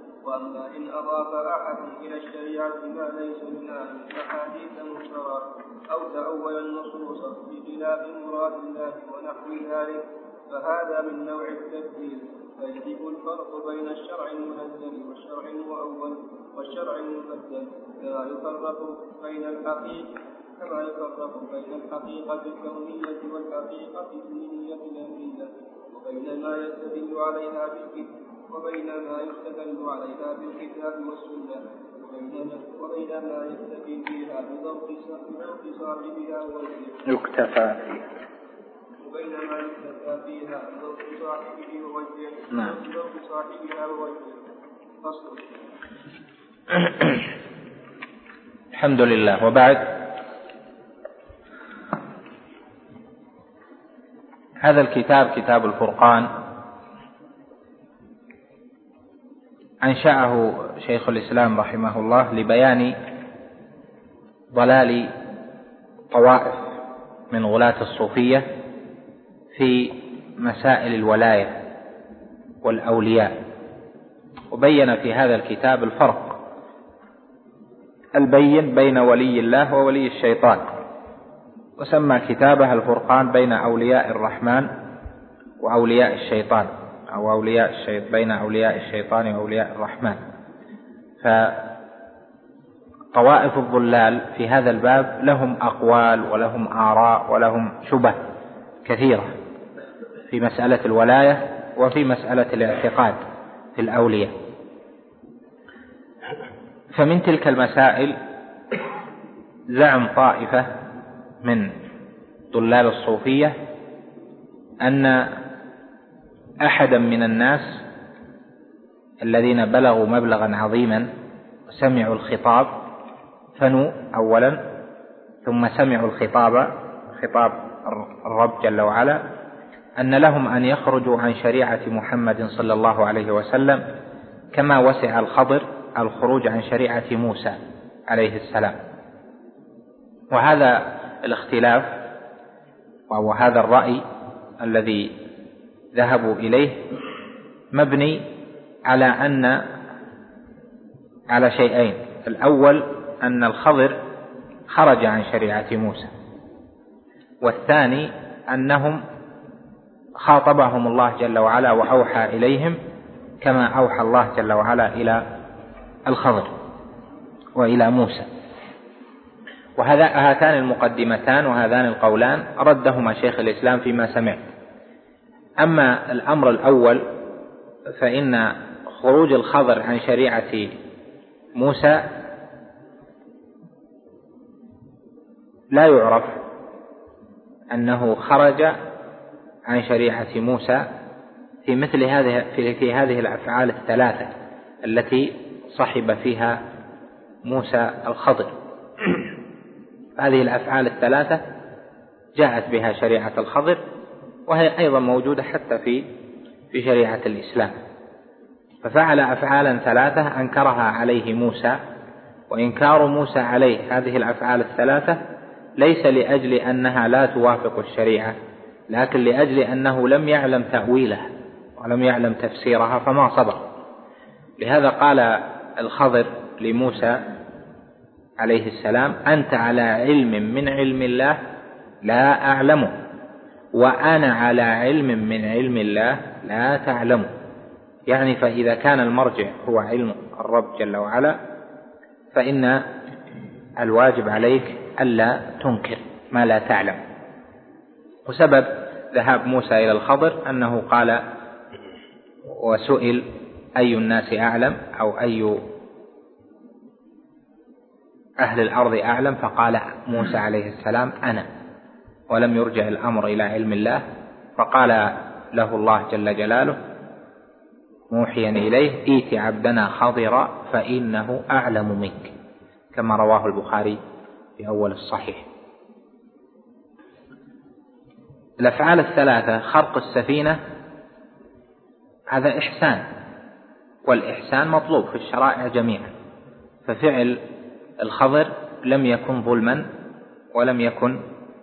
B: إن أضاف أحد إلى الشريعة ما ليس منها من أحاديث مشترى أو تأول النصوص بخلاف مراد الله ونحو ذلك فهذا من نوع التبديل فيجب الفرق بين الشرع المنزل والشرع المؤول والشرع المبدل كما يفرق بين الحقيقة كما يفرق بين الحقيقة الكونية والحقيقة الدينية الأمرية وبين ما يستدل عليها بالكتاب وبين ما يستدل عليها بالكتاب والسنة وبين ما يكتفي فيها بذوق صاحبها ووجهه يكتفى
A: فيها.
B: وبين ما يكتفى فيها بذوق صاحبه ووجهه نعم بذوق صاحبها ووجهه فصل
A: الحمد لله وبعد هذا الكتاب كتاب الفرقان أنشأه شيخ الإسلام رحمه الله لبيان ضلال طوائف من غلاة الصوفية في مسائل الولاية والأولياء وبين في هذا الكتاب الفرق البين بين ولي الله وولي الشيطان وسمى كتابه الفرقان بين أولياء الرحمن وأولياء الشيطان أو أولياء الشيطان بين أولياء الشيطان وأولياء الرحمن فطوائف الضلال في هذا الباب لهم أقوال ولهم آراء ولهم شبه كثيرة في مسألة الولاية وفي مسألة الاعتقاد في الأولياء فمن تلك المسائل زعم طائفة من طلاب الصوفية أن أحدا من الناس الذين بلغوا مبلغا عظيما وسمعوا الخطاب فنوا أولا ثم سمعوا الخطاب خطاب الرب جل وعلا أن لهم أن يخرجوا عن شريعة محمد صلى الله عليه وسلم كما وسع الخضر الخروج عن شريعة موسى عليه السلام وهذا الاختلاف وهذا الرأي الذي ذهبوا إليه مبني على أن على شيئين الأول أن الخضر خرج عن شريعة موسى والثاني أنهم خاطبهم الله جل وعلا وأوحى إليهم كما أوحى الله جل وعلا إلى الخضر وإلى موسى وهذا هاتان المقدمتان وهذان القولان ردهما شيخ الإسلام فيما سمعت أما الأمر الأول فإن خروج الخضر عن شريعة موسى لا يعرف أنه خرج عن شريعة موسى في مثل هذه في هذه الأفعال الثلاثة التي صحب فيها موسى الخضر هذه الأفعال الثلاثة جاءت بها شريعة الخضر وهي أيضا موجودة حتى في في شريعة الإسلام ففعل أفعالا ثلاثة أنكرها عليه موسى وإنكار موسى عليه هذه الأفعال الثلاثة ليس لأجل أنها لا توافق الشريعة لكن لأجل أنه لم يعلم تأويلها ولم يعلم تفسيرها فما صبر لهذا قال الخضر لموسى عليه السلام أنت على علم من علم الله لا أعلمه وأنا على علم من علم الله لا تعلم يعني فإذا كان المرجع هو علم الرب جل وعلا فإن الواجب عليك ألا تنكر ما لا تعلم وسبب ذهاب موسى إلى الخضر أنه قال وسئل أي الناس أعلم أو أي أهل الأرض أعلم فقال موسى عليه السلام أنا ولم يرجع الأمر إلى علم الله فقال له الله جل جلاله موحيا إليه ائت عبدنا خضرا فإنه أعلم منك كما رواه البخاري في أول الصحيح الأفعال الثلاثة خرق السفينة هذا إحسان والإحسان مطلوب في الشرائع جميعا ففعل الخضر لم يكن ظلما ولم يكن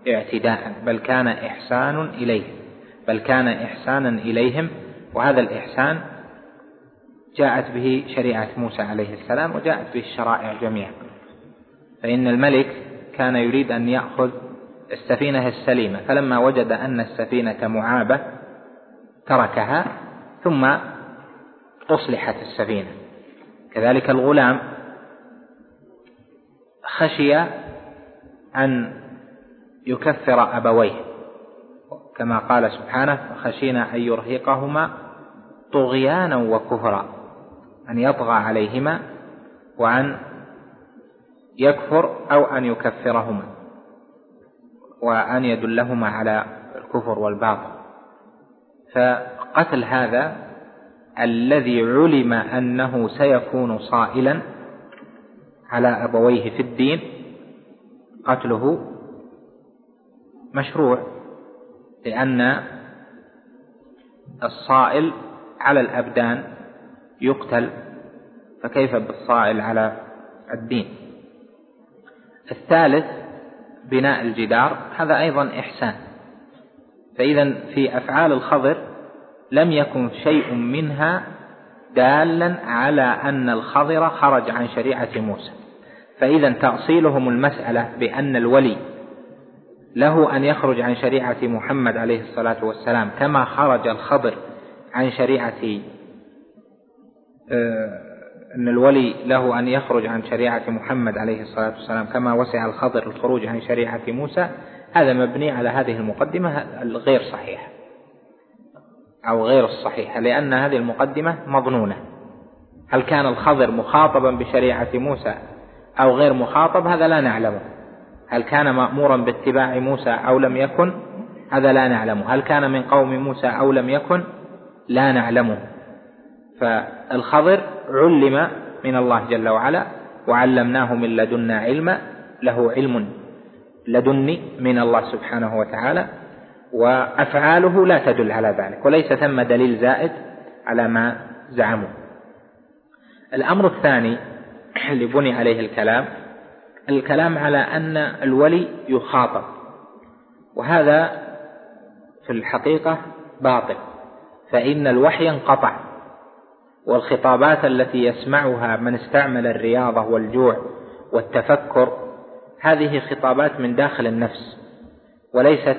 A: اعتداء بل كان إحسان إليه بل كان إحسانا إليهم وهذا الإحسان جاءت به شريعة موسى عليه السلام وجاءت به الشرائع جميعا فإن الملك كان يريد أن يأخذ السفينة السليمة فلما وجد أن السفينة معابة تركها ثم أصلحت السفينة كذلك الغلام خشي أن يكفر أبويه كما قال سبحانه خشينا أن يرهقهما طغيانا وكفرا أن يطغى عليهما وأن يكفر أو أن يكفرهما وأن يدلهما على الكفر والباطل فقتل هذا الذي علم أنه سيكون صائلا على أبويه في الدين قتله مشروع لأن الصائل على الأبدان يقتل فكيف بالصائل على الدين الثالث بناء الجدار هذا أيضا إحسان فإذا في أفعال الخضر لم يكن شيء منها دالا على أن الخضر خرج عن شريعة موسى فإذا تأصيلهم المسألة بأن الولي له أن يخرج عن شريعة محمد عليه الصلاة والسلام كما خرج الخضر عن شريعة آه، أن الولي له أن يخرج عن شريعة محمد عليه الصلاة والسلام كما وسع الخضر الخروج عن شريعة موسى هذا مبني على هذه المقدمة الغير صحيحة أو غير الصحيحة لأن هذه المقدمة مظنونة هل كان الخضر مخاطبا بشريعة موسى أو غير مخاطب هذا لا نعلمه هل كان مأمورا باتباع موسى أو لم يكن هذا لا نعلمه هل كان من قوم موسى أو لم يكن لا نعلمه فالخضر علم من الله جل وعلا وعلمناه من لدنا علما له علم لدني من الله سبحانه وتعالى وأفعاله لا تدل على ذلك وليس ثم دليل زائد على ما زعموا الأمر الثاني اللي بني عليه الكلام الكلام على أن الولي يخاطب وهذا في الحقيقة باطل فإن الوحي انقطع والخطابات التي يسمعها من استعمل الرياضة والجوع والتفكر هذه خطابات من داخل النفس وليست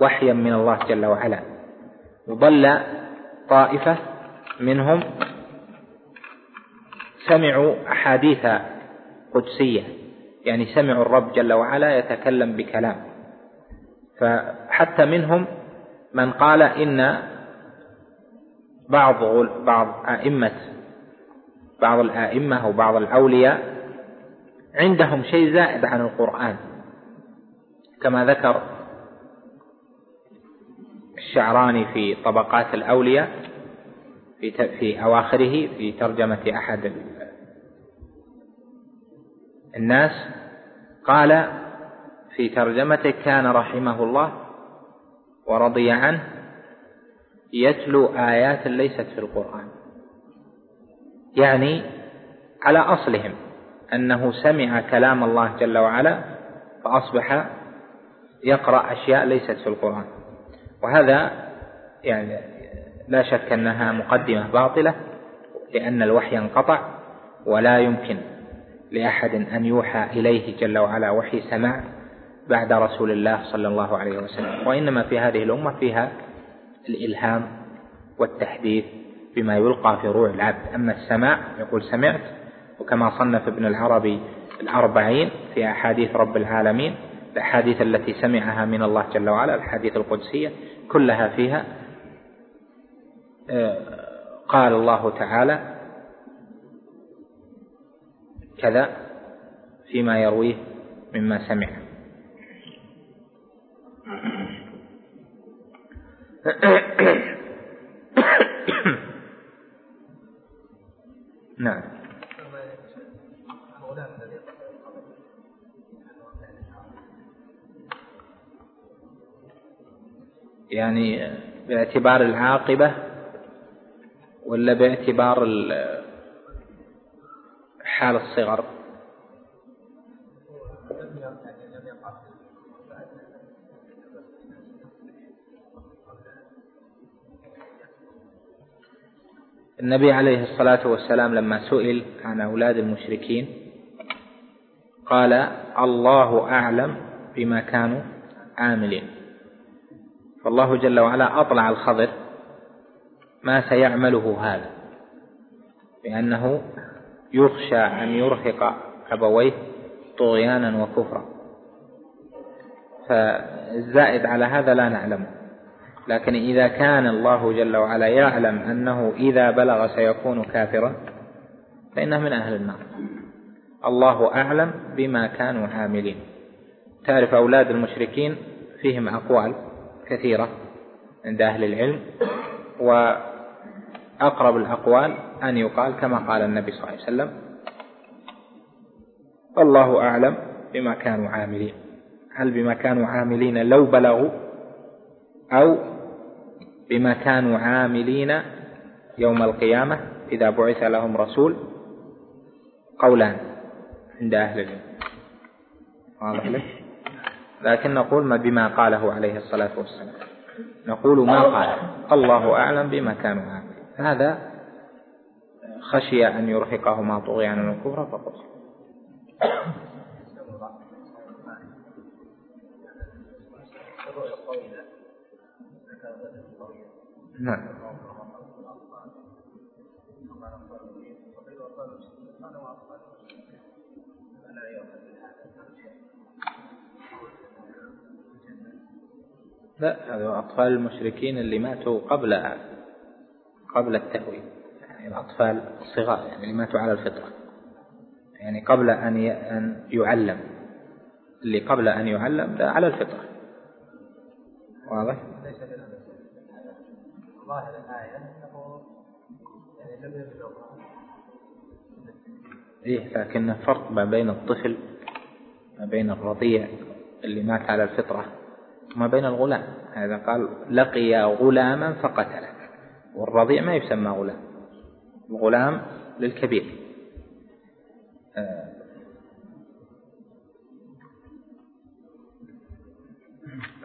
A: وحيا من الله جل وعلا وضل طائفة منهم سمعوا أحاديث قدسية يعني سمعوا الرب جل وعلا يتكلم بكلام فحتى منهم من قال إن بعض بعض أئمة بعض الآئمة وبعض الأولياء عندهم شيء زائد عن القرآن كما ذكر الشعراني في طبقات الأولياء في في أواخره في ترجمة أحد الناس قال في ترجمته كان رحمه الله ورضي عنه يتلو آيات ليست في القرآن يعني على أصلهم أنه سمع كلام الله جل وعلا فأصبح يقرأ أشياء ليست في القرآن وهذا يعني لا شك أنها مقدمة باطلة لأن الوحي انقطع ولا يمكن لأحد أن يوحى إليه جل وعلا وحي سماع بعد رسول الله صلى الله عليه وسلم وإنما في هذه الأمة فيها الإلهام والتحديث بما يلقى في روع العبد أما السماع يقول سمعت وكما صنف ابن العربي الأربعين في أحاديث رب العالمين الأحاديث التي سمعها من الله جل وعلا الحديث القدسية كلها فيها آه، قال الله تعالى كذا فيما يرويه مما سمع نعم يعني باعتبار العاقبة ولا باعتبار حال الصغر النبي عليه الصلاة والسلام لما سئل عن أولاد المشركين قال الله أعلم بما كانوا عاملين فالله جل وعلا أطلع الخضر ما سيعمله هذا لأنه يخشى أن يرهق أبويه طغيانا وكفرا فالزائد على هذا لا نعلمه لكن إذا كان الله جل وعلا يعلم أنه إذا بلغ سيكون كافرا فإنه من أهل النار الله أعلم بما كانوا عاملين تعرف أولاد المشركين فيهم أقوال كثيرة عند أهل العلم و أقرب الأقوال أن يقال كما قال النبي صلى الله عليه وسلم الله أعلم بما كانوا عاملين هل بما كانوا عاملين لو بلغوا أو بما كانوا عاملين يوم القيامة إذا بعث لهم رسول قولان عند أهل العلم واضح لكن نقول ما بما قاله عليه الصلاة والسلام نقول ما قال الله أعلم بما كانوا عاملين هذا خشي أن يرهقهما طغيانا وكفرا فقط نعم. لا هذا أطفال المشركين اللي ماتوا قبل قبل التأويل يعني الأطفال الصغار يعني اللي ماتوا على الفطرة يعني قبل أن أن يعلم اللي قبل أن يعلم ده على الفطرة واضح؟ ظاهر الآية أنه يعني لم إيه لكن فرق ما بين الطفل ما بين الرضيع اللي مات على الفطرة وما بين الغلام هذا قال لقي غلاما فقتله والرضيع ما يسمى غلام الغلام للكبير آه.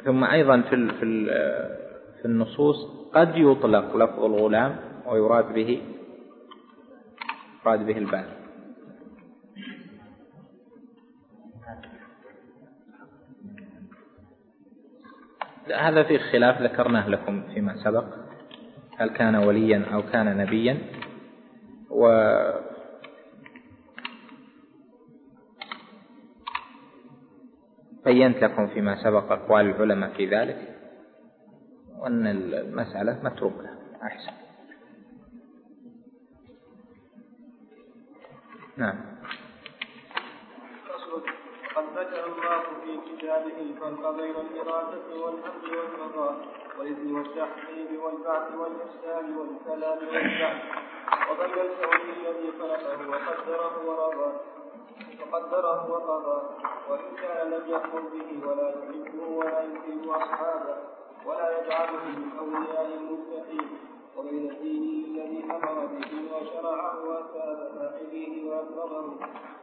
A: ثم أيضا في في النصوص قد يطلق لفظ الغلام ويراد به يراد به البال هذا في خلاف ذكرناه لكم فيما سبق هل كان وليا أو كان نبيا و بينت لكم فيما سبق أقوال العلماء في ذلك وأن المسألة متروكة أحسن
B: نعم قد بدأ الله في كتابه الفرق بين الإرادة والحمد والقضاء والإذن والتحكيم والبعث والإحسان والكلام والبعث وبين الكون الذي خلقه وقدره ورضاه وقدره وقضاه وإن كان لم يأمر به ولا يحبه ولا يحب أصحابه ولا يجعله من أولياء المتقين ومن الدين الذي أمر به وشرعه وأثاب فاعله وأكرمه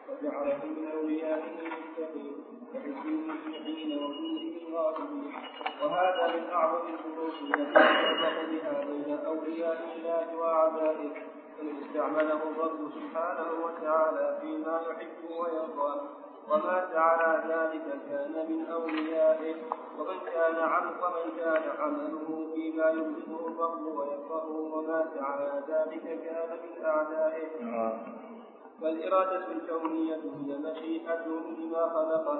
B: وجعله من أوليائه المتقين كحزبه حين وجوده الغافلين بين أولياء الله وأعدائه إذ استعمله الرب سبحانه وتعالى فيما يحب ويرضى ومات على ذلك كان من أوليائه ومن كان عن ومن كان عمله فيما يكرهه الرب ويكرهه ومات على ذلك كان من أعدائه فالإرادة الكونية هي مشيئته لما خلقه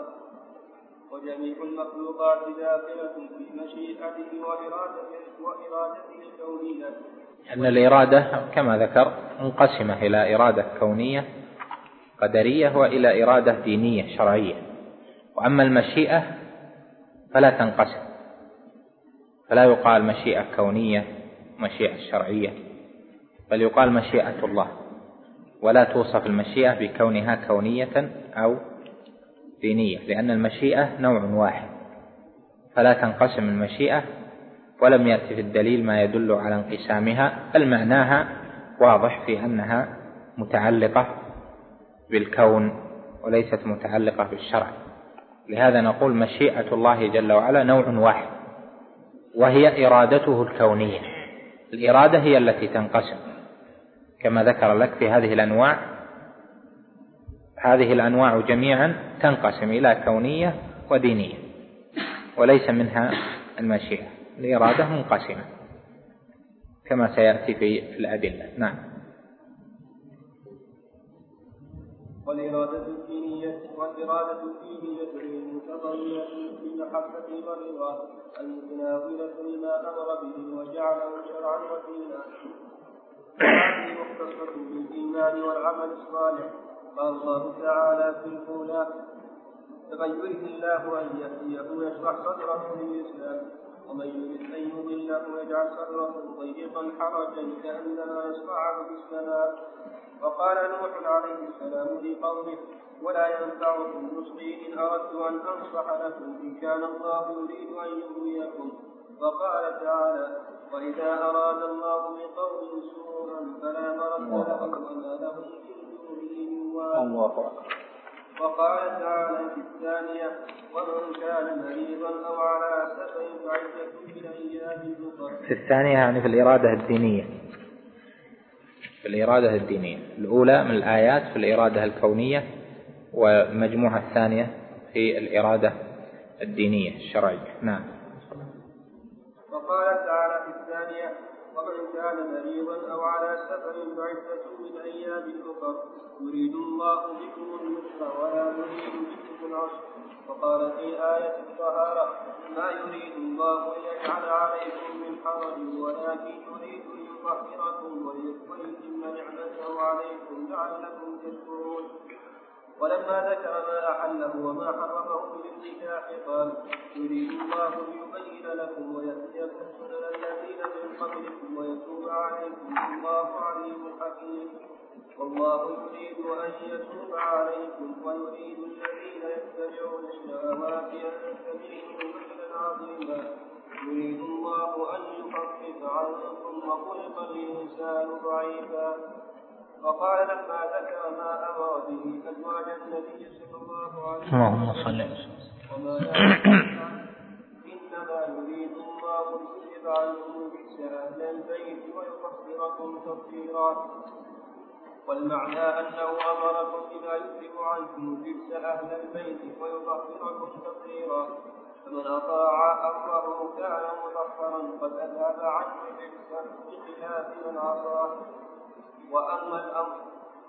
B: وجميع المخلوقات داخلة في مشيئته وإرادته وإرادته الكونية
A: أن الإرادة كما ذكر منقسمة إلى إرادة كونية قدرية وإلى إرادة دينية شرعية وأما المشيئة فلا تنقسم فلا يقال مشيئة كونية مشيئة شرعية بل يقال مشيئة الله ولا توصف المشيئة بكونها كونية أو دينية لأن المشيئة نوع واحد فلا تنقسم المشيئة ولم يأتي في الدليل ما يدل على انقسامها بل معناها واضح في أنها متعلقة بالكون وليست متعلقة بالشرع لهذا نقول مشيئة الله جل وعلا نوع واحد وهي إرادته الكونية الإرادة هي التي تنقسم كما ذكر لك في هذه الأنواع هذه الأنواع جميعا تنقسم إلى كونية ودينية وليس منها المشيئة الإرادة منقسمة كما سيأتي في الأدلة نعم
B: والإرادة الدينية والإرادة الدينية المتضمنة محبة المرضى المتناولة لما أمر به وجعله شرعا ودينا هذه مختصة بالإيمان والعمل الصالح قال الله تعالى في الأولى فمن يريد الله أن يهديه يشرح صدره للإسلام ومن يريد أن يضله يجعل صدره ضيقا حرجا كأنما يصنعه في السماء وقال نوح عليه السلام لقومه ولا ينفعكم نصحي إن أردت أن أنصح لكم إن كان الله يريد أن يغويكم وقال تعالى وإذا أراد الله بقوم سورا فلا مرد له وما لهم الله أكبر وقال تعالى في الثانية ومن كان مريضا أو على سفر فعدة من أيام أخرى
A: في الثانية يعني في الإرادة الدينية في الإرادة الدينية الأولى من الآيات في الإرادة الكونية والمجموعة الثانية في الإرادة الدينية الشرعية
B: نعم وقال تعالى في الثانية ومن كان مريضا أو على سفر فعدة من أيام أخر يريد الله بكم اليسر ولا يريد بكم العسر وقال في آية الطهارة ما يريد الله ليجعل عليكم من حرج ولكن يريد ليطهركم ويتم نعمته عليكم لعلكم تشكرون ولما ذكر ما أحله وما حرمه من للنكاح قال يريد الله ليبين لكم ويهديكم سنن الذين من قبلكم ويتوب عليكم والله عليم حكيم والله يريد أن يتوب عليكم ويريد الذين يتبعون الشهوات أن تميلوا ميلا عظيما يريد الله أن يخفف عنكم وخلق الإنسان ضعيفا وقال لما ذكر ما امر به ازواج النبي
A: صلى
B: الله
A: عليه وسلم اللهم صل وسلم
B: إنما يريد الله ان ليذهب عنكم الرجس أهل البيت ويطهركم تطهيرا والمعنى أنه أمركم بما يذهب عنكم بئس أهل البيت ويطهركم تطهيرا فمن أطاع أمره كان مطهرا قد أذهب عنه الرجس بخلاف من عصاه واما الامر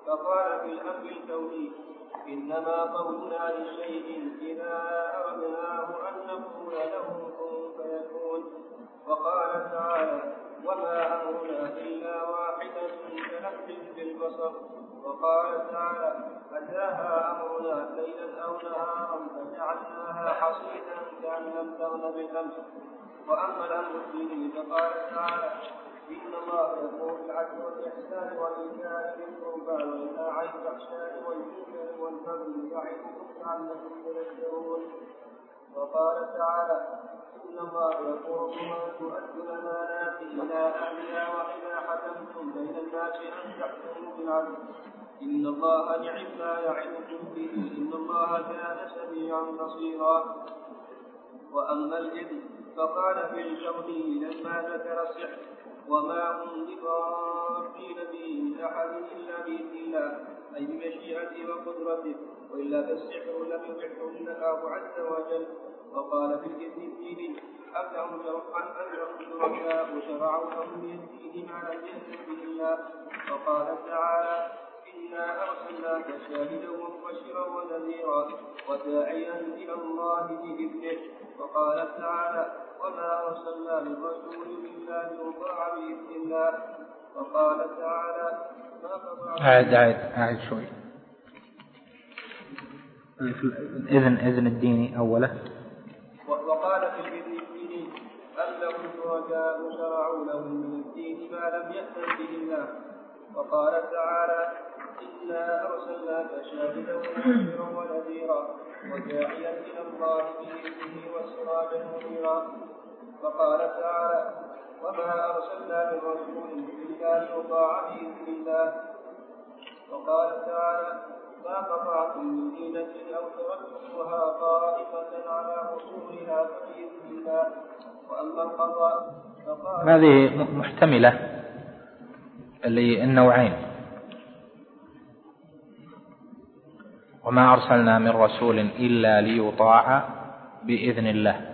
B: فقال في الامر الكوني انما قولنا لشيء اذا اردناه ان نقول له كن فيكون وقال تعالى وما امرنا الا واحده كلف بالبصر وقال تعالى اتاها امرنا ليلا او نهارا فجعلناها حصيدا كان لم تغن بالامس واما الامر الديني فقال تعالى إن الله يقول العدل والإحسان وإيتاء ذي القربى وينهى عن الفحشاء والمنكر والبغي يعظكم لعلكم تذكرون وقال تعالى إن الله يقول أن تؤدوا الأمانات إلى أهلها وإذا حكمتم بين الناس أن تحكموا بالعدل إن الله نعم ما يعظكم به إن الله كان سميعا بصيرا وأما الإذن فقال في الجوهر لما ذكر السحر وما هم بضارين به من احد الا باذن الله اي بمشيئته وقدرته والا فالسحر لم يبعهن الله عز وجل وقال في الدين أن لهم شركاء شرعوا لهم من الدين ما لم يأذن به الله وقال تعالى إنا أرسلناك شاهدا ومبشرا ونذيرا وداعيا إلى الله بإذنه وقال تعالى وما أرسلنا من رسول إلا ليطاع بإذن الله وقال تعالى
A: ما أعد أعد أعد شوي الإذن إذن الديني أوله
B: وقال في الإذن الديني أن لهم شركاء شرعوا لهم من الدين ما لم يأتن به الله وقال تعالى إنا أرسلناك شاهدا ونذيرا ونذيرا وداعيا إلى الله بإذنه وسراجا منيرا فقال تعالى وما أرسلنا من رسول إلا ليطاع بإذن الله وقال تعالى ما قطعتم من دينة أو تركتموها طائفة على أصولها فبإذن الله وأما القضاء
A: هذه محتملة للنوعين وما أرسلنا من رسول إلا ليطاع بإذن الله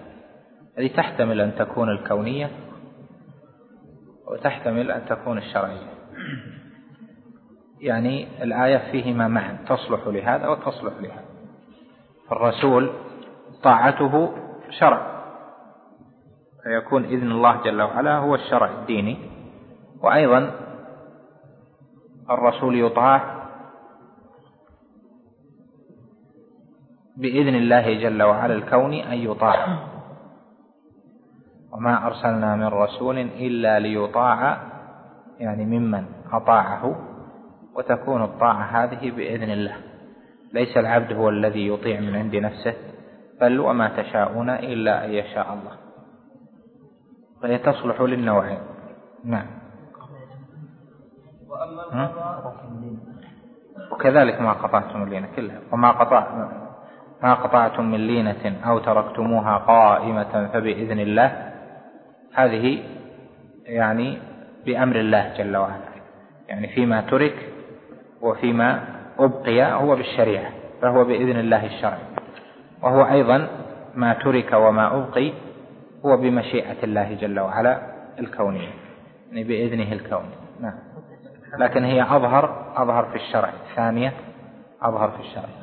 A: هذه تحتمل أن تكون الكونية وتحتمل أن تكون الشرعية يعني الآية فيهما معا تصلح لهذا وتصلح لهذا فالرسول طاعته شرع فيكون إذن الله جل وعلا هو الشرع الديني وأيضا الرسول يطاع بإذن الله جل وعلا الكون أن يطاع وما أرسلنا من رسول إلا ليطاع يعني ممن أطاعه وتكون الطاعة هذه بإذن الله ليس العبد هو الذي يطيع من عند نفسه بل وما تشاءون إلا أن يشاء الله فهي تصلح للنوعين نعم وكذلك ما قطعتم لينا كلها وما قطعتم ما قطعتم من لينة أو تركتموها قائمة فبإذن الله هذه يعني بأمر الله جل وعلا يعني فيما ترك وفيما أبقي هو بالشريعة فهو بإذن الله الشرعي وهو أيضا ما ترك وما أبقي هو بمشيئة الله جل وعلا الكونية يعني بإذنه الكوني نعم لكن هي أظهر أظهر في الشرع الثانية أظهر في الشرع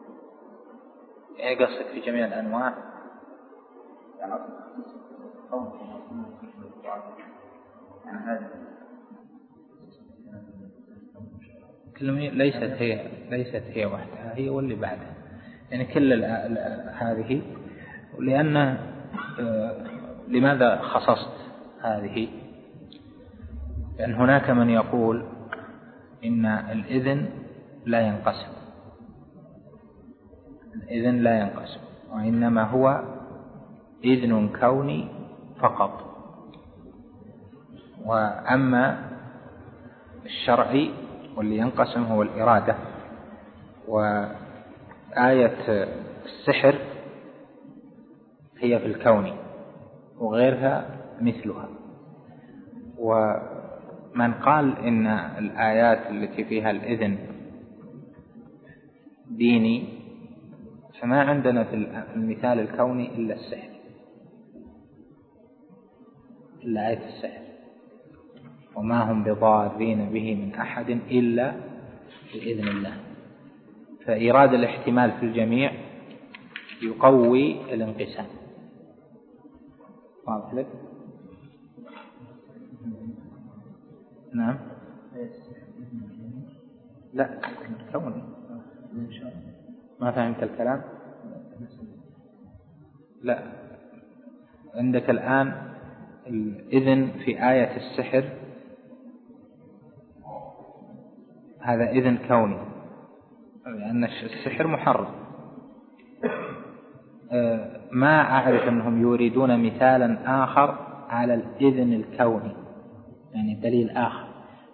A: يعني قصدك في جميع الأنواع كلهم ليست هي ليست هي وحدها هي واللي بعدها يعني كل هذه لأن آه، لماذا خصصت هذه لأن هناك من يقول إن الإذن لا ينقسم الإذن لا ينقسم وإنما هو إذن كوني فقط وأما الشرعي واللي ينقسم هو الإرادة وآية السحر هي في الكون وغيرها مثلها ومن قال إن الآيات التي فيها الإذن ديني فما عندنا في المثال الكوني إلا السحر إلا آية السحر وما هم بضارين به من أحد إلا بإذن الله فإيراد الاحتمال في الجميع يقوي الانقسام واضح لك؟ نعم آية لا كوني آه، ما فهمت الكلام لا عندك الآن الإذن في آية السحر هذا إذن كوني لأن السحر محرم أه، ما أعرف أنهم يريدون مثالا آخر على الإذن الكوني يعني دليل آخر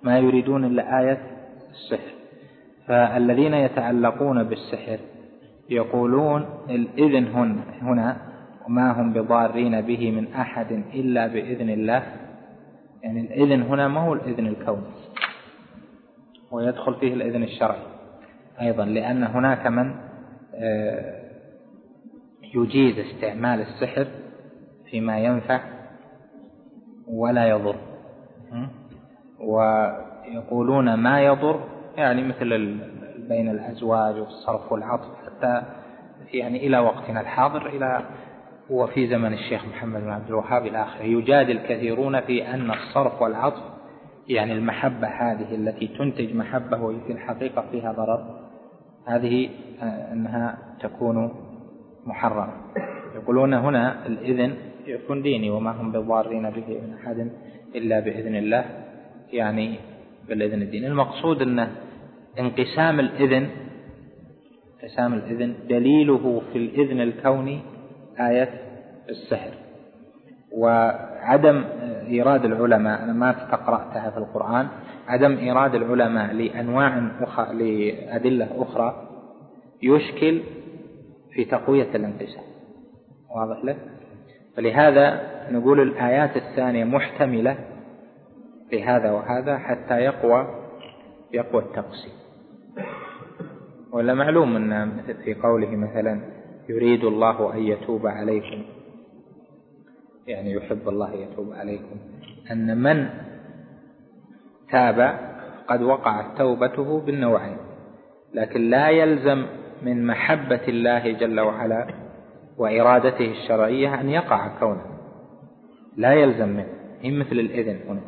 A: ما يريدون إلا آية السحر فالذين يتعلقون بالسحر يقولون الإذن هن هنا وما هم بضارين به من أحد إلا بإذن الله يعني الإذن هنا ما هو الإذن الكوني ويدخل فيه الإذن الشرعي أيضا لأن هناك من آه، يجيز استعمال السحر فيما ينفع ولا يضر ويقولون ما يضر يعني مثل بين الأزواج والصرف والعطف حتى يعني إلى وقتنا الحاضر إلى وفي زمن الشيخ محمد بن عبد الوهاب إلى آخره يجادل كثيرون في أن الصرف والعطف يعني المحبة هذه التي تنتج محبة وفي الحقيقة فيها ضرر هذه آه، أنها تكون محرمة يقولون هنا الإذن يكون ديني وما هم بضارين به من أحد إلا بإذن الله يعني بالإذن الديني المقصود أنه انقسام الإذن حسام الإذن دليله في الإذن الكوني آية السحر وعدم إيراد العلماء أنا ما استقرأتها في القرآن عدم إيراد العلماء لأنواع أخرى لأدلة أخرى يشكل في تقوية الانقسام واضح لك فلهذا نقول الآيات الثانية محتملة بهذا وهذا حتى يقوى يقوى التقسيم ولا معلوم أن في قوله مثلا يريد الله أن يتوب عليكم يعني يحب الله يتوب عليكم أن من تاب قد وقعت توبته بالنوعين لكن لا يلزم من محبة الله جل وعلا وإرادته الشرعية أن يقع كونه لا يلزم منه هي مثل الإذن هنا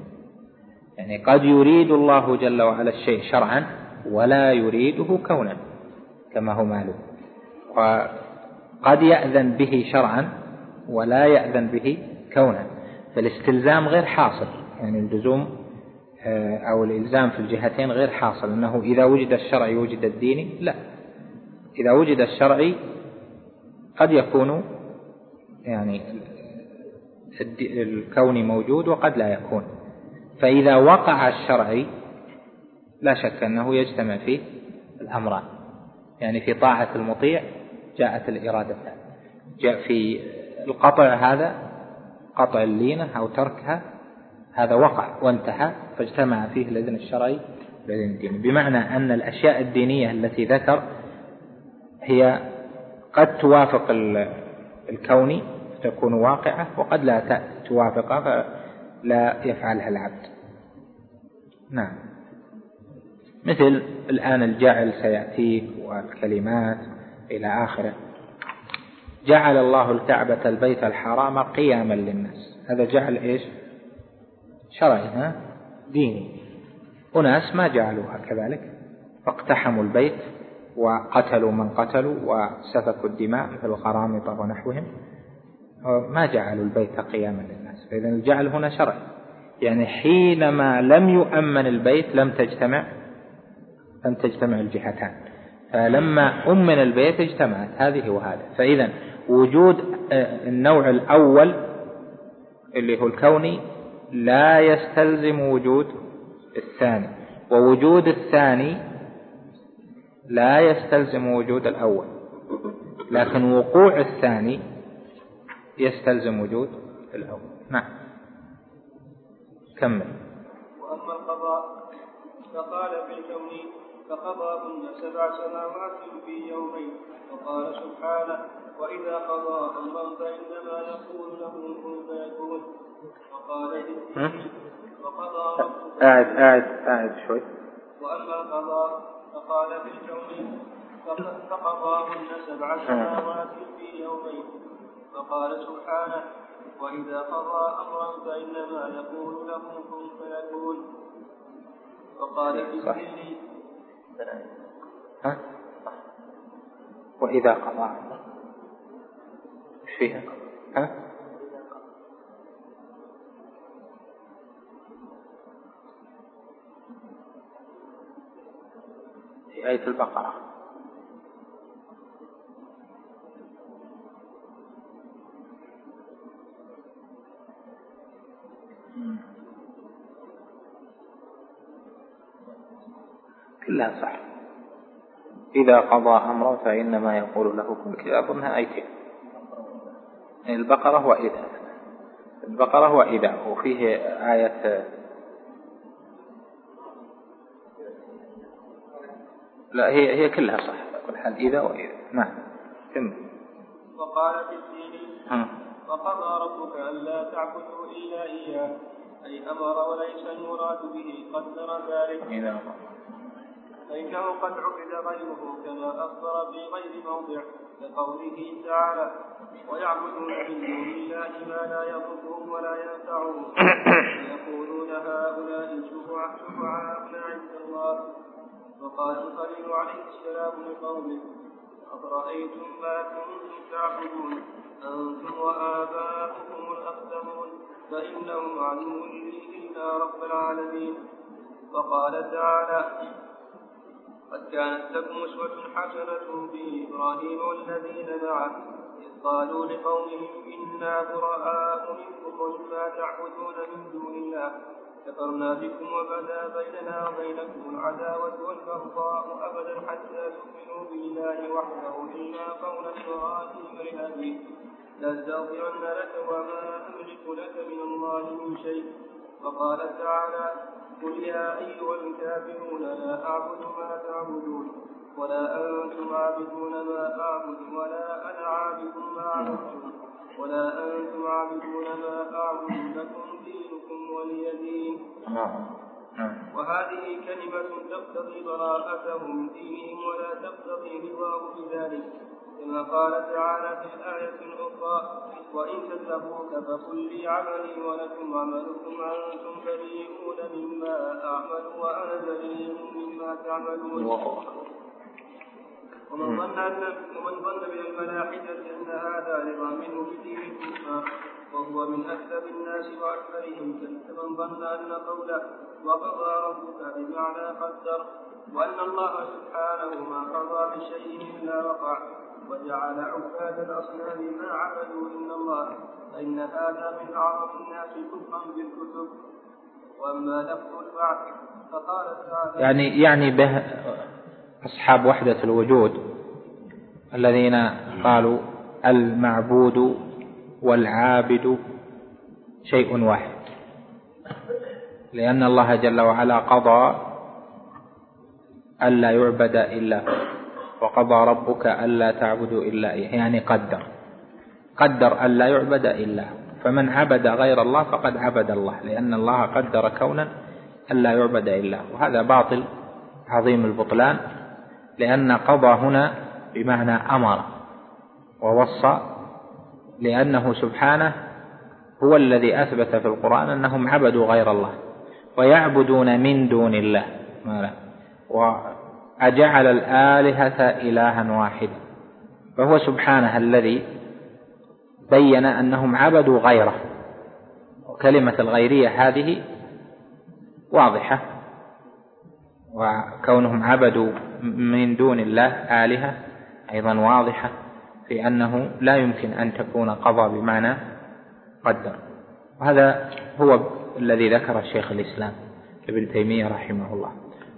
A: يعني قد يريد الله جل وعلا الشيء شرعا ولا يريده كونا كما هو معلوم وقد يأذن به شرعا ولا يأذن به كونا فالاستلزام غير حاصل يعني اللزوم آه، أو الإلزام في الجهتين غير حاصل أنه إذا وجد الشرعي وجد الديني لا إذا وجد الشرعي قد يكون يعني الكون موجود وقد لا يكون فإذا وقع الشرعي لا شك أنه يجتمع فيه الأمران يعني في طاعة المطيع جاءت الإرادة جاء في القطع هذا قطع اللينة أو تركها هذا وقع وانتهى فاجتمع فيه الإذن الشرعي والإذن الديني بمعنى أن الأشياء الدينية التي ذكر هي قد توافق الكوني تكون واقعة وقد لا توافقها فلا يفعلها العبد نعم مثل الآن الجعل سيأتيك والكلمات إلى آخره جعل الله الكعبة البيت الحرام قياما للناس هذا جعل إيش شرعي ها ديني أناس ما جعلوها كذلك فاقتحموا البيت وقتلوا من قتلوا وسفكوا الدماء مثل الغرامطة ونحوهم ما جعلوا البيت قياما للناس فإذا الجعل هنا شرع يعني حينما لم يؤمن البيت لم تجتمع أن تجتمع الجهتان فلما أمن البيت اجتمعت هذه وهذه فإذا وجود آه، النوع الأول اللي هو الكوني لا يستلزم وجود الثاني ووجود الثاني لا يستلزم وجود الأول لكن وقوع الثاني يستلزم وجود الأول نعم كمل وأما القضاء فقال في الكون فقضاهن سبع سماوات في يومين وقال سبحانه وإذا قضى أمرا فإنما يقول له كن فيكون وقال وقضى اعد اعد اعد شوي وأما القضاء فقال في الكون فقضاهن سبع سماوات في يومين فقال سبحانه وإذا قضى أمرا فإنما يقول له كن فيكون وقال في ها؟ وإذا قضى ايش فيها؟ ها؟ في آية البقرة كلها صح إذا قضى أمرا فإنما يقول له كن كذا أظنها آيتين البقرة وإذا البقرة وإذا وفيه آية لا هي هي كلها صح كل حال إذا وإذا نعم كم وقال في الدين وقضى ربك ألا تعبدوا إلا إياه أي أمر وليس المراد به قدر ذلك إذا كان قد عبد غيره كما أخبر في غير موضع كقوله تعالى ويعبدون من دون الله ما لا يضرهم ولا ينفعهم ويقولون هؤلاء شفعاؤنا عند الله وقال الخليل عليه السلام لقومه أفرأيتم ما كنتم تعبدون أنتم وآباؤكم الأقدمون فإنهم عدو لي إلا رب العالمين وقال تعالى قد كانت لكم أسوة حسنة في إبراهيم والذين معه إذ قالوا لقومهم إنا براء منكم ومما تعبدون من دون الله كفرنا بكم وبدا بيننا وبينكم العداوة والبغضاء أبدا حتى تؤمنوا بالله وحده إلا قول إبراهيم لأبيه لأستغفرن لك وما أملك لك من الله من شيء وقال تعالى قل يا أيها الكافرون لا أعبد ما تعبدون ولا أنتم عابدون ما أعبد ولا أنا عابد ما عبدتم ولا أنتم عابدون ما أعبد لكم دينكم ولي دين نعم. نعم. وهذه كلمة تقتضي براءتهم دينهم ولا تقتضي رضاه بذلك كما قال تعالى في الآية الأخرى وإن كذبوك فقل لي عملي ولكم عملكم أنتم بريئون مما أعمل وأنا بريء مما تعملون ومن ظن أن ومن ظن من الملاحدة أن هذا رضا منه بدين الكفار وهو من أكذب الناس وأكثرهم كمن ظن أن قوله وقضى ربك بمعنى قدر وأن الله سبحانه ما قضى بشيء إلا وقع وجعل عباد الأصنام ما عبدوا إلا الله فإن هذا من أعظم الناس كفرا بالكتب وأما لفظ البعث فقال تعالى يعني يعني به أصحاب وحدة الوجود الذين قالوا المعبود والعابد شيء واحد لأن الله جل وعلا قضى ألا يعبد إلا هو وقضى ربك ألا تعبدوا إلا إياه يعني قدر قدر ألا يعبد إلا هو فمن عبد غير الله فقد عبد الله لأن الله قدر كونا ألا يعبد إلا هو وهذا باطل عظيم البطلان لأن قضى هنا بمعنى أمر ووصى لأنه سبحانه هو الذي أثبت في القرآن أنهم عبدوا غير الله ويعبدون من دون الله ما لا أجعل الآلهة إلها واحدا فهو سبحانه الذي بين أنهم عبدوا غيره وكلمة الغيرية هذه واضحة وكونهم عبدوا من دون الله آلهة أيضا واضحة في أنه لا يمكن أن تكون قضى بمعنى قدر وهذا هو الذي ذكره شيخ الإسلام ابن تيمية رحمه الله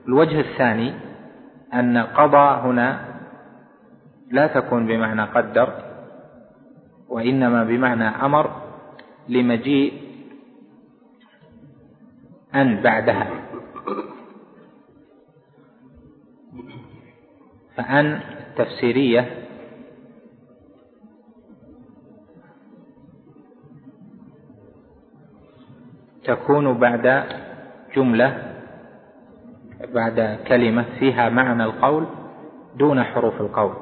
A: الوجه الثاني أن قضى هنا لا تكون بمعنى قدر وإنما بمعنى أمر لمجيء أن بعدها فأن تفسيرية تكون بعد جملة بعد كلمة فيها معنى القول دون حروف القول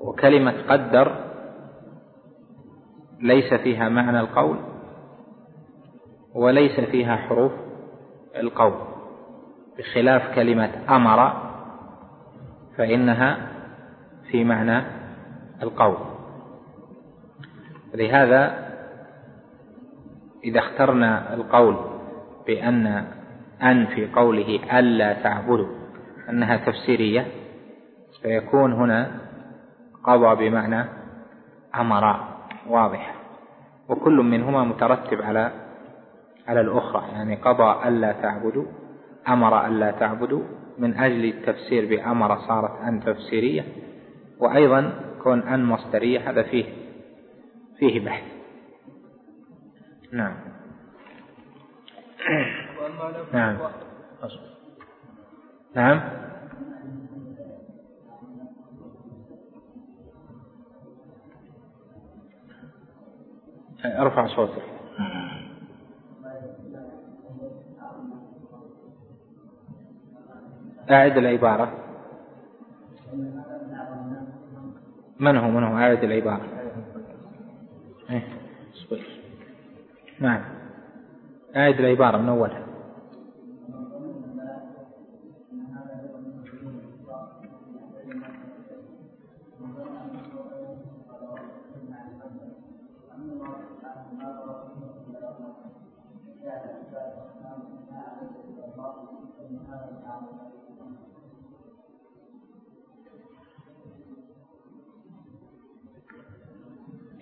A: وكلمة قدر ليس فيها معنى القول وليس فيها حروف القول بخلاف كلمة أمر فإنها في معنى القول لهذا إذا اخترنا القول بأن أن في قوله ألا تعبدوا أنها تفسيرية فيكون هنا قضى بمعنى أمر واضح وكل منهما مترتب على على الأخرى يعني قضى ألا تعبدوا أمر ألا تعبدوا من أجل التفسير بأمر صارت أن تفسيرية وأيضا كون أن مصدرية هذا فيه فيه بحث نعم نعم نعم ارفع صوتك أعد العبارة من هو من هو أعد العبارة إيه. نعم أعد العبارة من أولها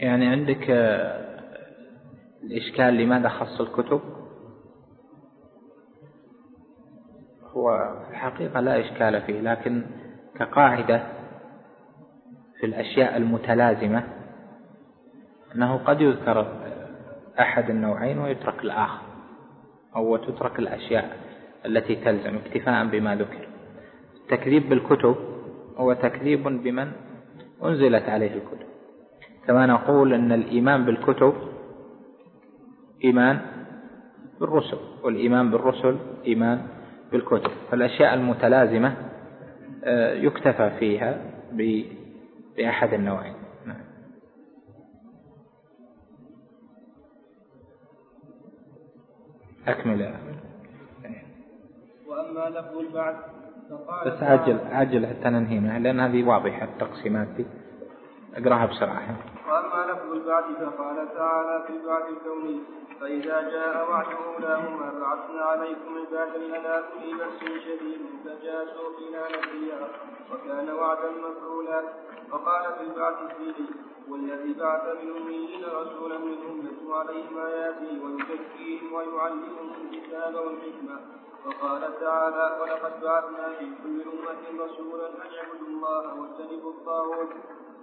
A: يعني عندك آه، الإشكال لماذا خص الكتب هو في الحقيقة لا إشكال فيه لكن كقاعدة في الأشياء المتلازمة أنه قد يذكر أحد النوعين ويترك الآخر أو تترك الأشياء التي تلزم اكتفاء بما ذكر التكذيب بالكتب هو تكذيب بمن أنزلت عليه الكتب كما نقول أن الإيمان بالكتب إيمان بالرسل والإيمان بالرسل إيمان بالكتب فالأشياء المتلازمة آه، يكتفى فيها بأحد النوعين نعم. أكمل وأما لفظ البعث بس عجل عجل حتى ننهي لأن هذه واضحة التقسيمات دي اقراها بسرعة واما لفظ البعث فقال تعالى في البعث الكوني فاذا جاء وعد اولاهما بعثنا عليكم عبادا لنا في باس شديد فجاسوا بنا نبيا وكان وعدا مفعولا فقال في البعث الديني والذي بعث من اميين رسولا منهم يتلو عليهم اياته ويزكيهم ويعلمهم الكتاب والحكمه وقال تعالى ولقد بعثنا في كل امه رسولا ان اعبدوا الله واجتنبوا الطاغوت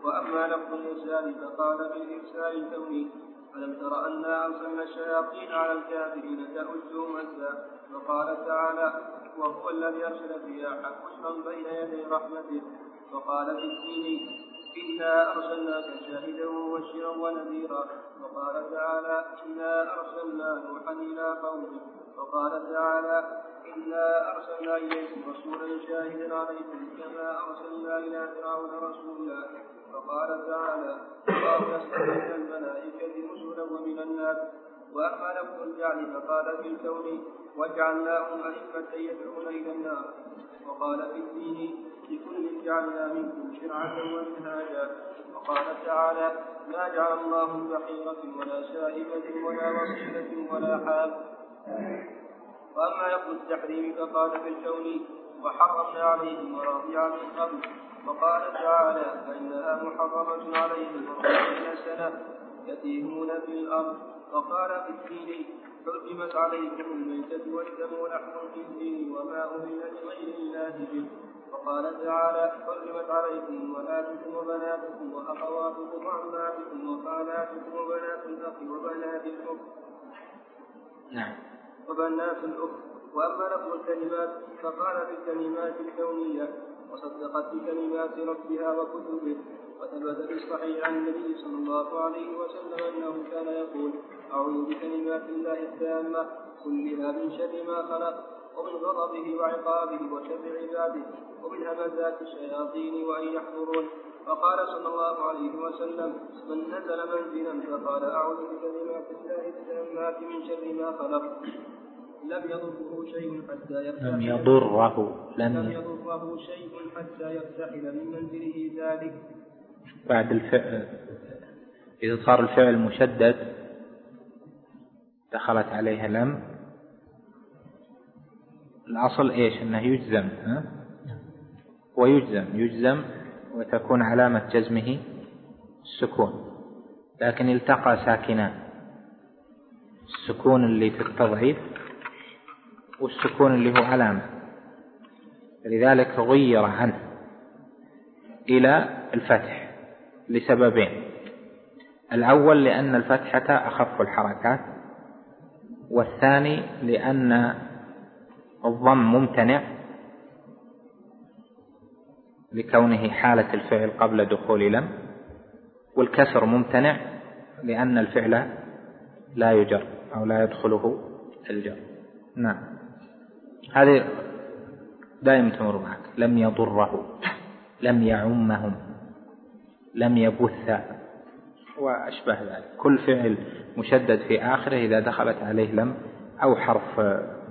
A: واما لفظ الانسان فقال بالانسان الكوني الم تر انا ارسلنا الشياطين على الكافرين تؤزهم ازا وقال تعالى وهو الذي ارسل الرياح بشرا بين يدي رحمته وقال في الدين إنا أرسلناك شاهدا ومبشرا ونذيرا وقال تعالى إنا أرسلنا نوحا إلى قومه وقال تعالى إنا أرسلنا إليكم رسولا شاهدا عليكم كما أرسلنا إلى فرعون رسولا فقال تعالى وأرسلنا من الملائكة رسلا ومن الناس وأما لكم الجعل فقال في الكون وجعلناهم أئمة يدعون إلى النار وقال في الدين لكل جعلنا منكم شرعة ومنهاجا وقال تعالى ما جعل الله بحيرة ولا شاهدة ولا وصيلة ولا حال واما لفظ التحريم فقال في الكون وحرمنا عليهم ورضي عن القبل وقال تعالى فانها محرمه عليهم أربعين سنه يتيمون في الارض وقال في الدين حرمت عليكم الميتة والدم ولحم الخنزير وما أهل لغير الله به وقال تعالى حرمت عليكم أمهاتكم وبناتكم وأخواتكم وعماتكم وخالاتكم وبنات الأخ وبنات الأخت نعم وبنات الأخت وأما لفظ الكلمات فقال بالكلمات الكونية وصدقت بكلمات ربها وكتبه وثبت في الصحيح عن النبي صلى الله عليه وسلم أنه كان يقول أعوذ بكلمات الله التامة كلها من شر ما خلق ومن غضبه وعقابه وشر عباده ومن همزات الشياطين وأن يحضرون فقال صلى الله عليه وسلم من نزل منزلا فقال أعوذ بكلمات الله التامات من شر ما خلق لم يضره شيء حتى يرتحل لم يضره لم, لم يضره شيء حتى يرتحل من منزله ذلك بعد الفعل إذا صار الفعل مشدد دخلت عليها لم الأصل إيش أنه يجزم ها؟ ويجزم يجزم وتكون علامة جزمه السكون لكن التقى ساكنان السكون اللي في التضعيف والسكون اللي هو علامة لذلك غير عنه إلى الفتح لسببين الأول لأن الفتحة أخف الحركات والثاني لأن الضم ممتنع لكونه حالة الفعل قبل دخول لم والكسر ممتنع لأن الفعل لا يجر أو لا يدخله الجر نعم هذه دائما تمر معك لم يضره لم يعمهم لم يبث وأشبه ذلك كل فعل مشدد في آخره إذا دخلت عليه لم أو حرف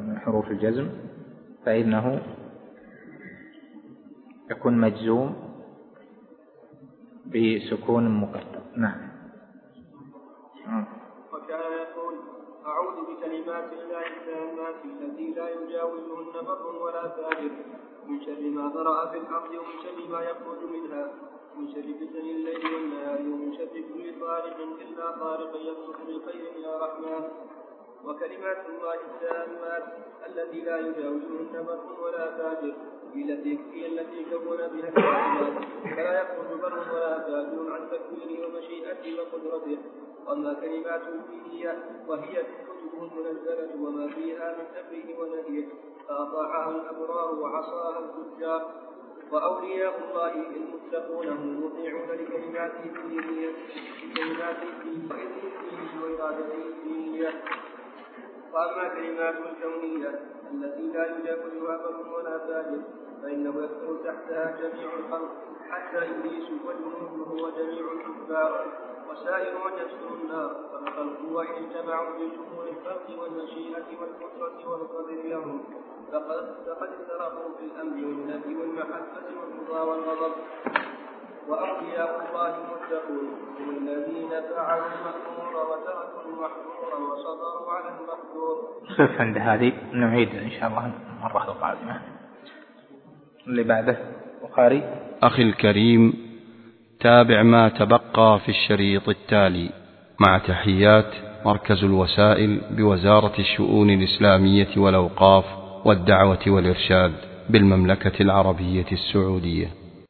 A: من حروف الجزم فإنه يكون مجزوم بسكون مقدر نعم كلمات الله التامات التي لا يجاوزهن بر ولا فاجر من شر ما ذرأ في الأرض ومن شر ما يخرج منها من شر فتن الليل والنهار ومن شر كل طارق إلا طارق يبصق بالخير يا رحمن وكلمات الله التامات التي لا يجاوزهن بر ولا فاجر التي هي التي كون بها الكلمات فلا يخرج بر ولا فاجر عن تكوينه ومشيئته وقدرته واما كلمات فيه وهي الكتب المنزلة وما فيها من أمره ونهيه فاطاعها الأبرار وعصاها الفجار وأولياء الله المتقونه مطيعون لكلماته الدينيه نية لكلماته في وإرادته الدينيه وأما كلمات الكونية التي لا يجاب بها ولا فاجر فإنه يدخل تحتها جميع الخلق حتى إبليس وجنوده وجميع الكفار وسائر من يسكن النار فالخلق وإن اجتمعوا في شؤون الفرد والمشيئة والقدرة والقدر له فقد فقد في بالأمر والنهي والمحبة والرضا والغضب وأولياء الله المتقون هم الذين فعلوا المأمور وتركوا المحظور وصبروا على المحظور. خف عند هذه نعيد إن شاء الله المرة القادمة. اللي بعده البخاري.
D: أخي الكريم تابع ما تبقى في الشريط التالي مع تحيات مركز الوسائل بوزارة الشؤون الإسلامية والأوقاف والدعوة والإرشاد بالمملكة العربية السعودية